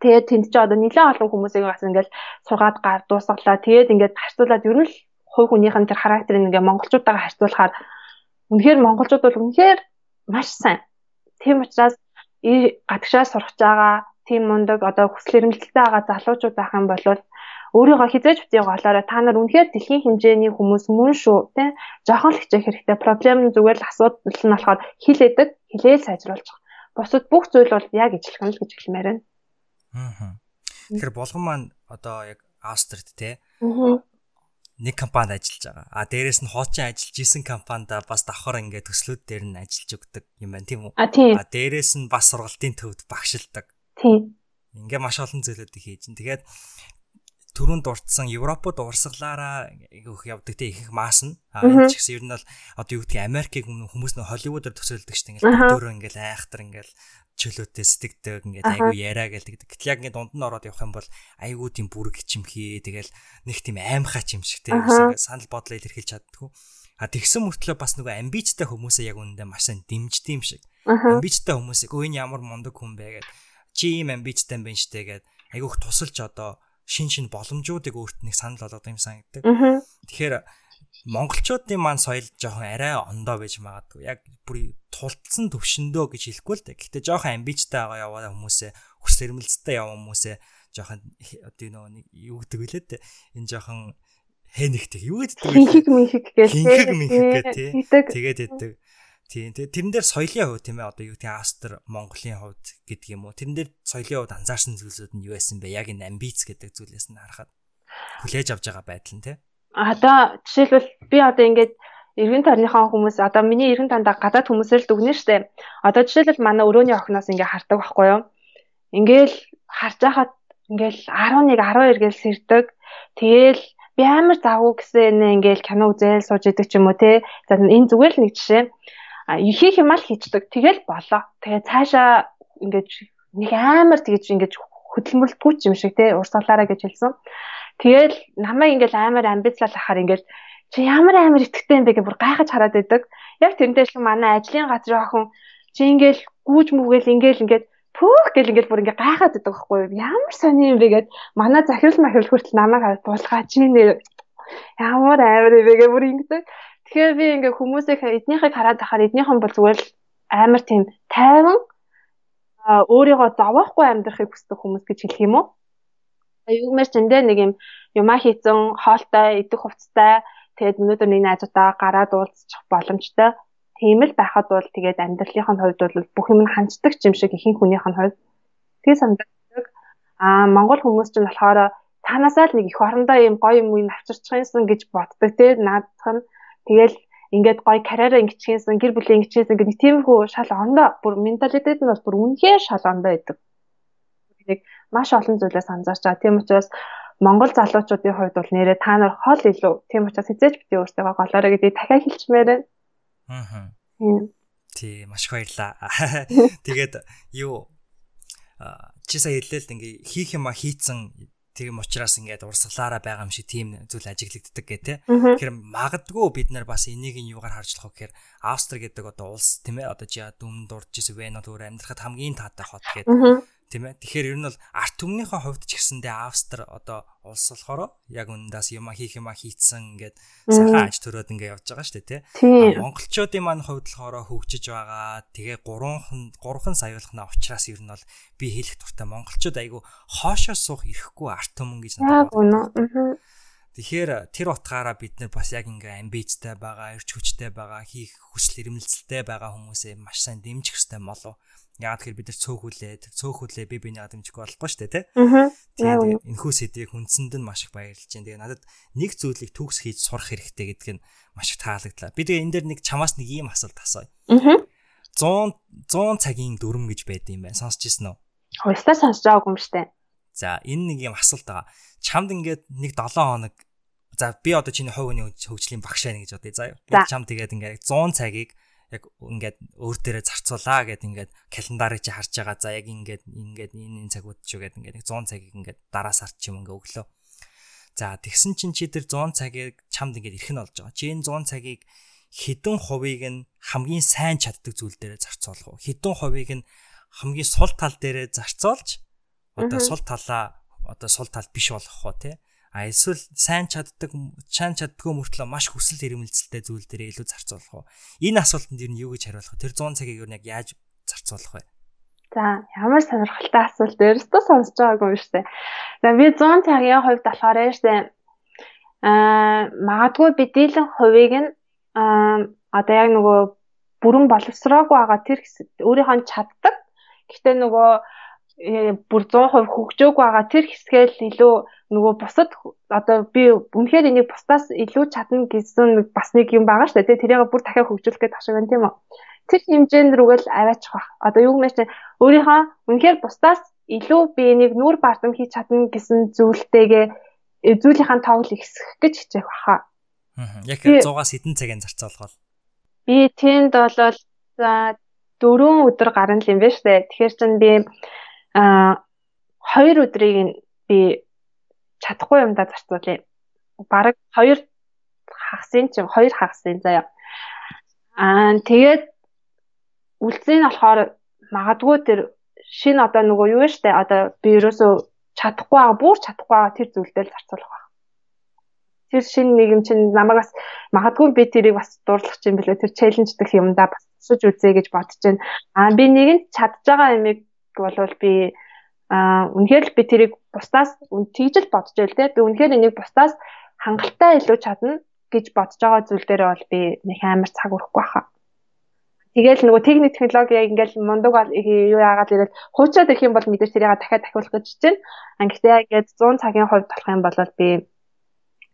Speaker 2: Тэгээд тэнд чи одоо нэлээд олон хүмүүсийг бас ингээл сургаад гар дуусгалаа. Тэгээд ингээд харьцуулаад ер нь л хувь хүнийх нь тэр характерыг ингээ монголчуудаагаа харьцуулахаар үнэхээр монголчууд бол үнэхээр маш сайн. Тийм учраас гадагшаа сурах байгаа тийм мундаг одоо хүсэл эрмэлзэлтэй байгаа залуучууд байх юм бол өөрийгөө хизээж битгий голоорой та нар үнэхээр дэлхийн хэмжээний хүмүүс мөн шүү тий жоохон л хичээх хэрэгтэй. Проблем нь зүгээр л асуудал нь болохоор хилээдэг хилээл сайжруулж байгаа. Бусад бүх зүйл бол яг ижилхэн л гэж хэлмээр байна.
Speaker 1: Аа тэгэхээр болгон маань одоо яг Австрид тий нэг компанид ажиллаж байгаа. А дээрэс нь хоочин ажиллаж исэн компанид бас давхар ингээд төслүүд дээр нь ажиллаж өгдөг юм байна тийм үү?
Speaker 2: А
Speaker 1: дээрэс нь бас сургалтын төвд багшилдаг.
Speaker 2: Тийм.
Speaker 1: Ингээ маш олон зүйлүүдийг хийж. Тэгээд түрүүнд дурдсан Европод урсгалаараа их явдаг те их маас нь. Энэ ч гэсэн ер нь бол одоо юу гэдгийг Америкийг хүмүүс нөө Холливуудаар төсөөлдөг шүү дээ. Ингээл дөөрөө ингээл айхтар ингээл чөлөөтэй сэтгэдэг ингээд айгу яриа гэлдэг. Гэтэл яг ингээд дунд нь ороод явах юм бол айгу тийм бүрэг чимхээ тэгэл нэг тийм аймхаа чимшигтэй ингээд санал бодлоо илэрхийлж чаддгүй. А тэгсэн мөртлөө бас нөгөө амбицтай хүмүүсээ яг үнэндээ маш сайн дэмждэг юм шиг. Амбицтай хүмүүсийг өө энэ ямар мундаг хүн бэ гэд чи ийм амбицтай юм байна штэ гэд айгуух тусалж одоо шин шин боломжуудыг өөрт нэг санал болгодог юм санагддаг. Тэгэхээр монголчуудын маань соёл жоохон арай ондоо байж магадгүй. Яг бүр тултсан төвшөндөө гэж хэлэхгүй л дээ. Гэхдээ жоохон амбицтай байгаа яваа хүмүүсээ хүс эрмэлзэлтэй яваа хүмүүсээ жоохон одоо нөгөө нэг юу гэдэг вүлээ дээ. Энэ жоохон хэнэгтэй юу гэдэг вэ?
Speaker 2: Хинхэг минхэг гэж.
Speaker 1: Хинхэг минхэг гэх тий. Тэгээд өгдөг. Тийм тэгээ тэрэн дээр соёлын хувь тийм ээ одоо юу гэдэг Астр Монголын хувьд гэдэг юм уу тэрэн дээр соёлын хувьд анзаарсан зүйлсүүд нь юу байсан бэ яг энэ амбиц гэдэг зүйлээс нь харахад хүлээж авж байгаа байдал нь тийм
Speaker 2: одоо жишээлбэл би одоо ингээд эргэн тойрныхон хүмүүс одоо миний эргэн тандаа гадаад хүмүүсээр л дүгнэ штэ. Одоо жишээлбэл манай өрөөний охиноос ингээ хардаг байхгүй юу? Ингээл харж байхад ингээл 11 12 гээл сэрдэг. Тэгээл би амар завгүй гэсэн ингээл кино үзээл сууж идэг ч юм уу те. За энэ зүгээр л нэг жишээ. А ихийг юм ал хийчдэг. Тэгэл болоо. Тэгээ цаашаа ингээд нэг амар тэгэж ингээд хөдөлмөрлөдгүй ч юм шиг те урсгалаараа гэж хэлсэн. Тэгэл намайг ингээл амар амбицлал ахаар ингээл чи ямар амар итгэвтэй юм бэ гэж бүр гайхаж хараад байдаг. Яг тэрнтэй шиг манай ажлын газрын охин чи ингээл гүүж мүгээл ингээл ингээд пүүх гэл ингээд бүр ингээ гайхаад байдаг байхгүй юу? Ямар сони юм бэ гэд манай захирал махирал хүртэл намайг хараад тулгаач нэ ямар амар юм бэ гэ бүр ингэдэг. Тэгэхээр би ингээ хүмүүсийг эднийхийг хараад ахаар эднийхэн бол зүгээр л амар тийм тайван өөрийгөө зовоохгүй амьдрахыг хүсдэг хүмүүс гэж хэлэх юм уу? Юумэр зөндөө нэг юм юмаа хийцэн хоолтой идэх хувцастай тэгээд өнөөдөр нэг найзуудаа гараад уулзчих боломжтой тийм л байхад бол тэгээд амьдралынх нь хувьд бол бүх юм ханцдаг юм шиг ихэнх хүнийх нь хувьд тэгээ санагддаг. Аа Монгол хүмүүс ч болохоор цаанаасаа л нэг их орондоо юм гоё юм ин авчирчихсан гэж боддог те наадах нь тэгэл ингээд гоё карьераа ингэчихсэн гэр бүлийн ингэчихсэн гэдэг тиймэрхүү шал ондоо бүр менталитет нь бол бүр үнэхээр шал ондоо байдаг. Нэг маш олон зүйлээс анзаарч байгаа. Тийм учраас Монгол залуучуудын хувьд бол нэрээ та нар хол илүү. Тийм учраас хизээч бити өөртөө голоорой гэдгийг дахиад хэлчмээр байна.
Speaker 1: Аа. Тий, маш баярлаа. Тэгээд юу чи сая хэллээ л ингээ хийх юма хийцэн тийм учраас ингээд урсгалаараа байгаа юм шиг тийм зүйл ажиглагддаг гэх тээ. Тэгэхээр магадгүй бид нар бас энийг нь юугаар харж болох вэ гэхээр Австри гэдэг одоо улс тийм ээ одоо чи дүн дурж ирсэн вэ нөө амьдрахад хамгийн таатай хот гэдэг тийм ээ. Тэгэхээр ер нь бол арт түмнийхээ хувьд ч гэсэндээ Австри одоо улс болохоор яг үнэндээс юм хийх юм хийцэн ингээд сайхан аж төрөөд ингээд явж байгаа шүү дээ тий. Монголчуудын маань хувьд болохоор хөгжиж байгаа. Тэгээ гурван гурван саялахна учраас ер нь бол би хэлэх дуртай монголчууд айгу хоошоо суух ирэхгүй арт түмэн гэж
Speaker 2: надад байна.
Speaker 1: Тэгэхээр тэр утгаараа бид нар бас яг ингээ амбицтай байгаа, эрч хүчтэй байгаа, хийх хүсэл эрмэлзэлтэй байгаа хүмүүсээ маш сайн дэмжих хэрэгтэй болов. Яагаад тэгэхээр бид нар цөөхүүлээд цөөхүүлээ би биний дэмжихгүй болохгүй шүү дээ тий. Тэгээд энэхүү сэдвийг хүнсэнд нь маш их баярлж байна. Тэгээд надад нэг зүйлийг төгс хийж сурах хэрэгтэй гэдг нь маш их таалагдлаа. Би тэгээ энэ дээр нэг чамаас нэг ийм асуулт асууя. 100 100 цагийн дүрм гэж байд юм байна. Сонсч ирсэн үү?
Speaker 2: Хөөстөө сонсож байгаагүй юм штэ.
Speaker 1: За энэ нэг юм асуулт байгаа. Чамд ингээд нэг 7 хоног За би одоо чиний хувийн хөгжлийн багшаа нэг гэж бодъё заяа. Чам тэгээд ингээд 100 цагийг яг ингээд өөр дээрээ зарцуулаа гэд ингээд календарыг чи харж байгаа. За яг ингээд ингээд энэ энэ цагууд ч үгээд ингээд 100 цагийг ингээд дараа сард ч юм ингээ өглөө. За тэгсэн чинь чи тэр 100 цагийг чамд ингээд ирэх нь болж байгаа. Чи энэ 100 цагийг хэдэн хувийг нь хамгийн сайн чаддаг зүйл дээрээ зарцуулах уу? Хэдэн хувийг нь хамгийн сул тал дээрээ зарцуулж одоо сул талаа одоо сул тал биш болгох уу те? А эсвэл сайн чаддаг чан чаддгүй мөртлөө маш хүсэл эрмэлзэлтэй зүйл дээр илүү зарцуулах уу? Энэ асуултанд ер нь юу гэж хариулах вэ? Тэр 100 цагийг ер нь яг яаж зарцуулах вэ?
Speaker 2: За ямар сонирхолтой асуулт өөрөөсөө сонсож байгаагүй юм дээ. За би 100 цагийн хувьд болохоор штэ аа магадгүй би дийлэн хувийг нь аа одоо яг нөгөө бүрэн боловсроогүй байгаа тэр өөрийнхөө чаддаг. Гэхдээ нөгөө э, бүр 100% хөгжөөгүй байгаа тэр хэсгээ л илүү нөгөө бусад одоо би үнэхээр энийг бусдаас илүү чадна гэсэн бас нэг юм байгаа шүү дээ. Тэрийг бүр дахиад хөгжүүлэх гэж ташаг байна тийм үү? Тэр хэмжээнд рүүгээ л аваачих бах. Одоо юу гэмээр чинь өөрийнхөө үнэхээр бусдаас илүү би энийг нүур бардам хийж чадна гэсэн зүйлтэйгээ э, зүйлийнхаа тоглол ихсэх гэж хичээх баха.
Speaker 1: Аа. Яг 100-аас хэдэн цагийн зарцуулах вэ?
Speaker 2: Би тэнд болол за дөрөв өдөр гарна л юм байна шүү дээ. Тэгэхээр чинь би аа хоёр өдрийг би чадахгүй юмдаа зарцуулъя. Бараг 2 хагасын чинь 2 хагасын заяа. Аа тэгээд үлцэн нь болохоор магадгүй тэр шинэ одоо нөгөө юу вэ штэ одоо би ерөөсөө чадахгүй байгаа бүр чадахгүй байгаа тэр зүйлдээ зарцуулах байх. Тэр шинэ нэг юм чинь намайг бас магадгүй би тэрийг бас дуурлах юм билээ тэр челленж дэх юмдаа бас тусаж үзье гэж бодож байна. Аа би нэгэн чадж байгаа юмыг болвол би Аа үнэхээр л би тэрийг бусдаас тэгж л бодож байл те. Би үнэхээр энийг бусдаас хангалттай илүү чадна гэж бодож байгаа зүйл дээр бол би нэг амар цаг өрөхгүй байхаа. Тэгээл нөгөө техник технологи ингээл мундаг юу яагаад ирэл хуучаад ирэх юм бол мэдээж тэрийг дахиад дахиулах гэж чинь. Яг ингээд 100 цагийн хувьд болох юм бол би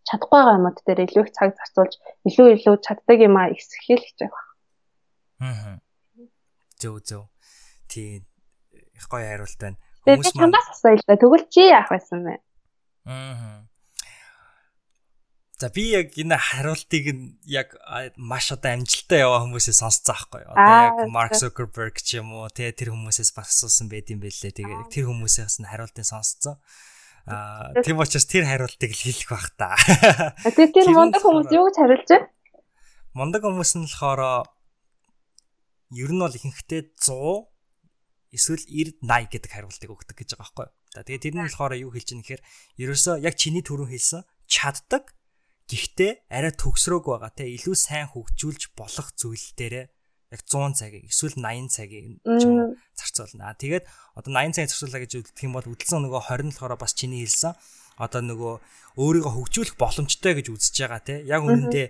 Speaker 2: чадахгүй байгаа юмуд дээр илүү их цаг зарцуулж илүү илүү чаддаг юм а ихсэхийг хичээх баг.
Speaker 1: Аа. Зөв зөв. Тий их гоё хариулт байна
Speaker 2: Тэгээд чамдаас асууя л да. Тэгвэл чи яах байсан бэ?
Speaker 1: Аа. За би яг энэ хариултыг нь яг маш одоо амжилттай яваа хүмүүсээс сонсцсон байхгүй юу. Одоо яг Mark Zuckerberg ч юм уу тэ тэр хүмүүсээс бас асуусан байд юм бэлээ. Тэгээд тэр хүмүүсээс нь хариултыг сонсцсон. Аа тийм учраас тэр хариултыг л хэлэх бах та.
Speaker 2: Тэгээд тэр мундаг хүмүүс юу гэж хариулж байна?
Speaker 1: Мундаг хүмүүс нь болохоор ер нь бол ихэнхдээ 100 эсвэл 90 80 гэдэг хариултыг өгдөг гэж байгаа байхгүй. За тэгээд тэр нь болохоор юу хэлж байгаа нэхэр ерөөсөө яг чиний төрөн хэлсэн чаддаг Гэхдээ арай төгсрөөг байгаа те. Илүү сайн хөгжүүлж болох зүйл дээрээ яг 100 цагийг эсвэл 80 цагийг зарцуулна. Тэгээд одоо 80 цаг зарцуулаа гэж үздэг юм бол үдэлсэн нөгөө 20 болохоор бас чиний хэлсэн. Одоо нөгөө өөрийгөө хөгжүүлэх боломжтой гэж үзэж байгаа те. Яг үнэндээ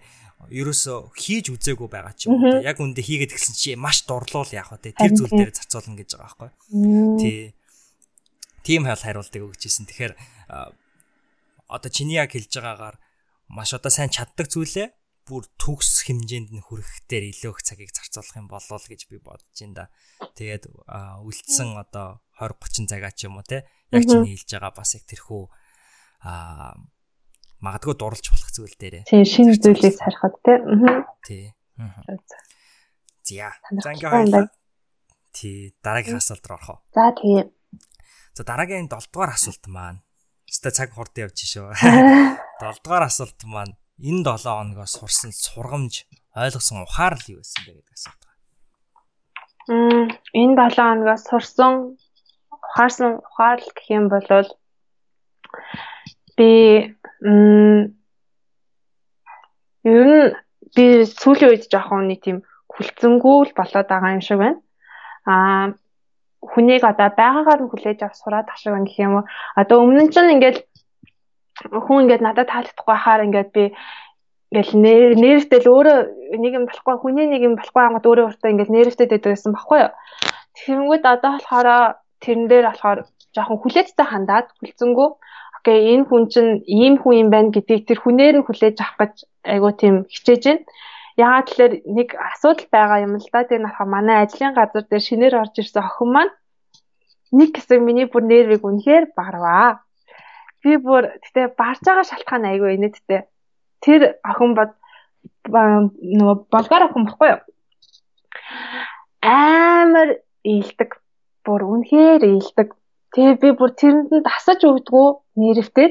Speaker 1: ерөөсө хийж үзээгүй байгаа ч юм уу. Яг үнэндээ хийгээд гисэн чи маш дурлуул яах вэ тэр зүйл дээр зарцуулна гэж байгаа байхгүй. Тий. Тийм хайл хариултыг өгч ирсэн тэгэхээр одоо чиний яг хэлж байгаагаар маш одоо сайн чаддаг зүйлээ. Бүр төгс хэмжээнд нь хүрэхээр илүү их цагийг зарцуулах юм болоо л гэж би бодож байна да. Тэгээд үлдсэн одоо 20 30 цагаа ч юм уу те? Яг чиний хэлж байгаа бас яг тэрхүү а магадгүй дурлж болох зүйл дээрээ.
Speaker 2: Тийм шинэ зүйлийг сархад те.
Speaker 1: Тий. За. За ингээ хоёлаа. Тий, дараагийн асуулт руу орох уу?
Speaker 2: За тийм.
Speaker 1: За дараагийн 7 дугаар асуулт маань Өстө цаг хурд явж шүү. 7 дугаар асуулт маань энэ 7 хоногоос сурсан сургамж ойлгосон ухаарл юу байсан бэ гэдэг асуулт байна.
Speaker 2: Мм энэ 7 хоногоос сурсан ухаарсан ухаарл гэх юм бол би мм ер нь би сүүлийн үед жоохон нэг тийм хүлцэнгүү л болоод байгаа юм шиг байна. Аа хүнийг одоо байгаагаар нь хүлээж авах сураад ах шиг гэх юм уу. Одоо өмнө нь ч ингээд хүн ингээд надад таалагдахгүй хахаар ингээд би ингээл нэрвтэй л өөрөө нэг юм болохгүй хүний нэг юм болохгүй ангууд өөрөө өөртөө ингээл нэрвтэй дэдэг байсан баггүй юу. Тэгэнгүүт одоо болохоор тэрэн дээр болохоор жоохон хүлээцтэй хандаад хүлцэнгүү окей энэ хүн чинь ийм хүн юм байна гэдгийг тэр хүнээр нь хүлээж авах гэж айгуу тийм хичээж байна. Яагаад тэлэр нэг асуудал байгаа юм л да. Тэр нөхө манай ажлын газар дээр шинээр орж ирсэн охин маань нэг хэсэг миний бүр нервийг үнэхээр барваа. Би бүр гэтээ барж байгаа шалтгаан айгүй инээдтэй. Тэр охин бод нөгөө болгоор охин баггүй юу? Амар ийлдэг. Бүр үнэхээр ийлдэг. Тэгээ би бүр тэрэнд асаж өгдгөө нэрвтэй.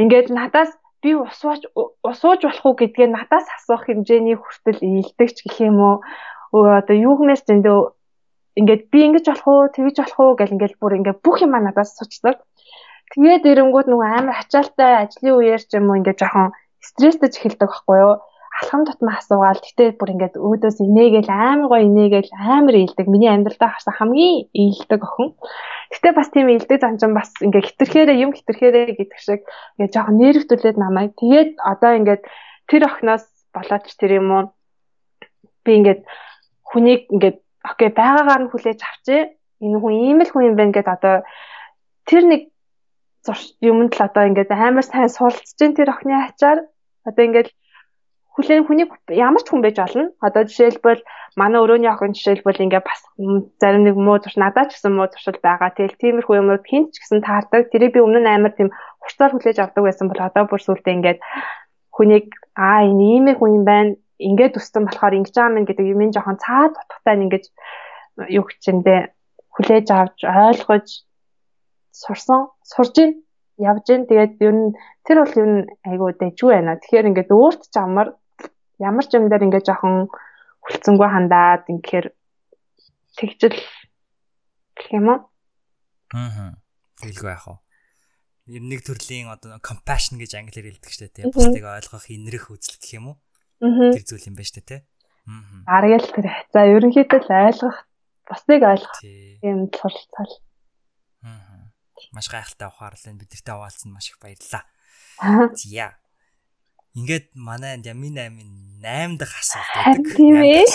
Speaker 2: Ингээд надаас би усууч усууж болох уу гэдгээ надаас асуух хэмжээний хүртэл ийлдэгч гэх юм уу? Одоо юу хэмээс зөндөө ингээд би ингэж болох уу тэгэж болох уу гэл ингээд бүр ингээд бүх юм надаас асуучдаг. Тэгээд эрэнгүүд нөгөө амар ачаалтай ажлын үеэр ч юм уу ингээд жоохон стресстэй эхэлдэг байхгүй юу? Алхам тутмаа асуугаал гэтээ бүр ингээд өөдөөс инээгээл амар гоо инээгээл амар ийлдэг миний амьдралдаа харсан хамгийн ийлдэг охин гэтээ бас тийм ийлдэг занчин бас ингээд хитрхээрээ юм хитрхээрээ гэдэг шиг ингээд жоохон нервтүүлээд намайг. Тэгээд одоо ингээд тэр охиноос болоод ч тэр юм уу би ингээд хүнийг ингээд окей байгаагаар нь хүлээж авчээ. Энэ хүн ийм л хүн юм байна гэдээ одоо тэр нэг юмд л одоо ингээд амар сайн суралцж дээ тэр охины ачаар одоо ингээд хүлээн хүний ямар ч хүн байж болно. Одоо жишээлбэл манай өрөөний охин жишээлбэл ингээ бас зарим нэг муу зурш надад ч гэсэн муу зуршил байгаа. Тэгэл тиймэрхүү юмуд хинт ч гэсэн таардаг. Тэрийг би өмнө нь амар тийм хурцаар хүлээж авдаг байсан бол одоо бүр сүултээ ингээд хүнийг аа энэ иймэр хүн юм байна. Ингээд өссөн болохоор ингэж байгаа юм гэдэг юм жоохон цаад утгатай ингэж юу гэчэндээ хүлээж авч ойлгож сурсан сурж ийн явж ийн тэгээд ер нь тэр бол ер нь айгуу дэжгүй байна. Тэгэхээр ингээд өөрт ч амар ямар ч юм дээр ингээд жоохон хүлцэнгүй хандаад ингээд тэгжэл гэх юм уу?
Speaker 1: Аа. Тэгэлгүй яах вэ? Нэг төрлийн одоо compassion гэж англиар хэлдэг шүү дээ. Бусдыг ойлгох, инрэх үзэл гэх юм уу? Тэр зүйл юм байна шүү дээ.
Speaker 2: Аа. Аргал тэр хацаа ерөнхийдөө л ойлгох, бусдыг ойлгох юм суралцал.
Speaker 1: Аа. Маш гайхалтай ухаарлаа бид нартай хуваалцсан маш их баярлалаа. Зя. Ингээд манай Ямин 8-ын 8 дахь асуулт байдаг.
Speaker 2: Тийм ээ.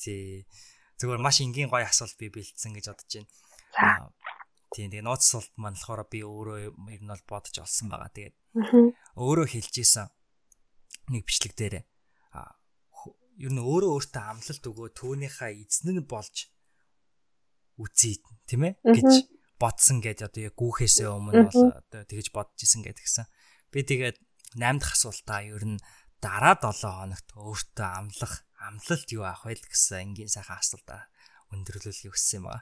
Speaker 1: Тий. Зүгээр маш энгийн гоё асуулт би бэлдсэн гэж бодож байна. Тийм тэгээ нууц асуулт маань болохоор би өөрөө ер нь бол бодож олсон байгаа. Тэгээд өөрөө хэлж исэн нэг бичлэг дээр ер нь өөрөө өөртөө амлалт өгөө түүнийхээ эзэн нь болж үзье тийм ээ гэж бодсон гэд одоо яг гүүхээсээ өмнө бол одоо тэгэж бодож исэн гэд гисэн. Би тэгээд 8 дахь асуултаа ер нь дараа 7 хоногт өөртөө амлах амлалт юу авах вэ гэсэн энгийн сайхан асуултаа өндөрлүүлэхийг хүссэн юм аа.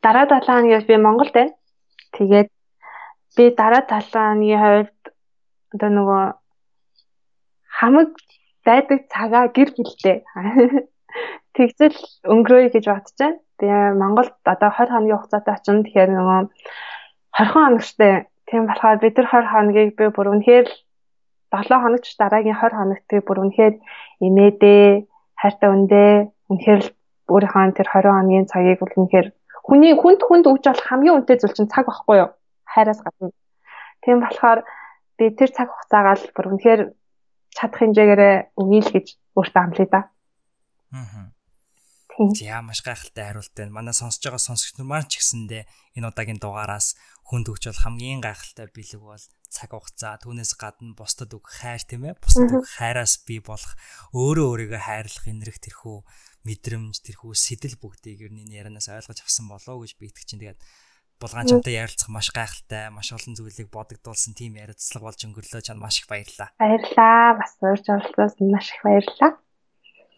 Speaker 2: Дараа 7 хоногт би Монголд байна. Тэгээд би дараа 7 хоногийн хувьд одоо нөгөө хамаг байдаг цагаа гэр бүлтэй тэгзэл өнгөрөөе гэж бодож байна. Би Монголд одоо 20 хоногийн хугацаатай очино. Тэгэхээр нөгөө 20 хоногчтой. Тийм болохоор бид нар 20 хоногийг би бүр үнэхээр 7 хоногч дараагийн 20 хоногт би бүр үнэхээр имээдээ, хайртай өндөө үнэхээр өөрийнхөө тэр 20 хоногийн цагийг бүр үнэхээр хүний хүнд хүнд өгч болох хамгийн үнэтэй зүйл чинь цаг байхгүй юу? Хайраас гадна. Тийм болохоор би тэр цаг хугацаагаа л бүр үнэхээр чадах хэмжээгээр өгье л гэж өөртөө амлая да.
Speaker 1: Аа. За маш гайхалтай хариулт байна. Манай сонсож байгаа сонсогч нар маань ч гэсэндээ энэ удаагийн дугаараас хүнд өгч бол хамгийн гайхалтай бэлэг бол цаг хугацаа түүнээс гадна бусдад үг хайр тийм ээ. Бусдад үг хайраас бий болох өөрөө өөрийгөө хайрлах энерги тэрхүү мэдрэмж тэрхүү сэтэл бүгдийг ер нь ярианаас ойлгож авсан болоо гэж би итгэж чинь тэгээд булгаан чамтай ярилцах маш гайхалтай, маш олон зүйлийг бодогдуулсан тийм ярилцлага болж өнгөрлөө чанд маш их баярлалаа.
Speaker 2: Баярлалаа. Бас урьж оролцсоос маш их баярлалаа.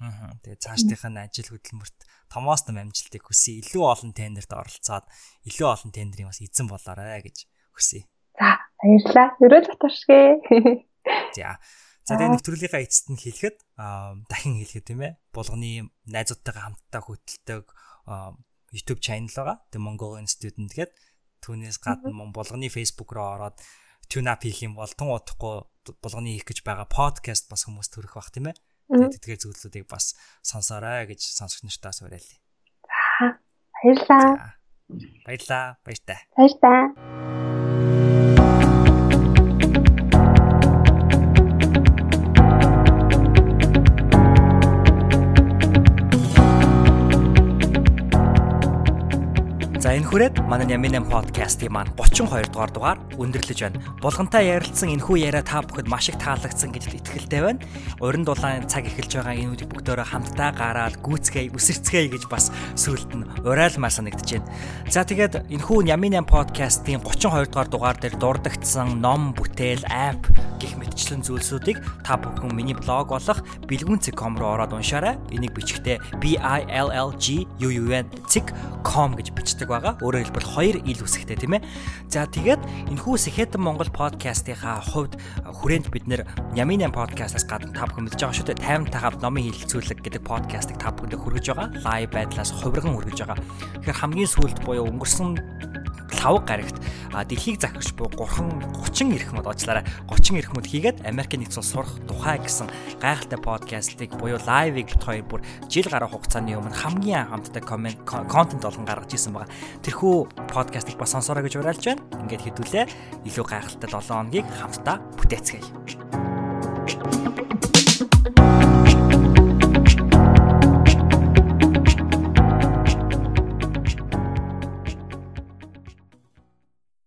Speaker 1: Аа. Тэгээ цаашдынхаа ажил хөдөлмөрт томоос нам амжилтыг хүсье. Илүү олон тендерт оролцоод илүү олон тендерийн бас эзэн болоорой гэж хүсье.
Speaker 2: За, баярлалаа. Өрөөл батаршгэ.
Speaker 1: За. За тэгээ нэвтрүүлгийнхаа эцэст нь хэлэхэд дахин хэлэхэд тийм ээ. Булганы найзуудтайгаа хамтдаа хөтэлдэг YouTube channel байгаа. Тэгээ Mongolian Student гэдэг. Түүнээс гадна мөн булганы Facebook руу ороод tune up хийх юм бол тун удахгүй булганы хийх гэж байгаа podcast бас хүмүүст төрөх бах тийм ээ. Тэдгээр зүйлсүүдийг бас сонсоорой гэж сонсогч нартаас уриалъя.
Speaker 2: За баярлалаа.
Speaker 1: Баярлалаа. Баяртай.
Speaker 2: Баяртай.
Speaker 1: Хүрээд манай Яминэн подкастын маань 32 дугаар дугаар өндөрлөж байна. Булгантай ярилцсан энэхүү яриа та бүхэнд маш их таалагдсан гэдэгт итгэлтэй байна. Уран дулаан цаг эхэлж байгаа энэ үеийг бүгдөө хамтдаа гараад гүйцгээе, үсэрцгээе гэж бас сүулт нь урайлмаар санагдаж байна. За тэгээд энэхүү Яминэн подкастын 32 дугаар дугаар дээр дурддагдсан ном, бүтээл, апп гих мэтчлэн зүйлсүүдийг та бүхэн миний блог болох bilgun.com руу ороод уншаарай. Энийг бичгтээ B I L L G U U N.com гэж бичдэг байгаа. Өөрөөр хэлбэл хоёр ил үсгтэй тийм ээ. За тэгээд энэхүү Сэхэтэн Монгол подкастынхаа хувьд хүрээнд бид нэр Яминан подкастаас гадна та бүхэн мэдж байгаа шүү дээ. 50 тахав номын хилцүүлэг гэдэг подкастыг та бүхэнд хүргэж байгаа. Лайв байдлаас хувирган хүргэж байгаа. Тэгэхээр хамгийн сүүлд буюу өнгөрсөн лавг гарагт дэлхийг захирч буй 330 эрхмөд очлаараа 30 эрхмөд хийгээд Америк нэгдсэн улс сурах тухай гэсэн гайхалтай подкастыг буюу лайвыг бит хоёр бүр жил гаруй хугацааны өмнө хамгийн анхамдтай комент контент олон гаргаж ирсэн байгаа. Тэрхүү подкастыг бас сонсороо гэж уриалж байна. Ингээд хэдүүлээ илүү гайхалтай 7 хоногийг хамтдаа бүтээцгээе. Thank you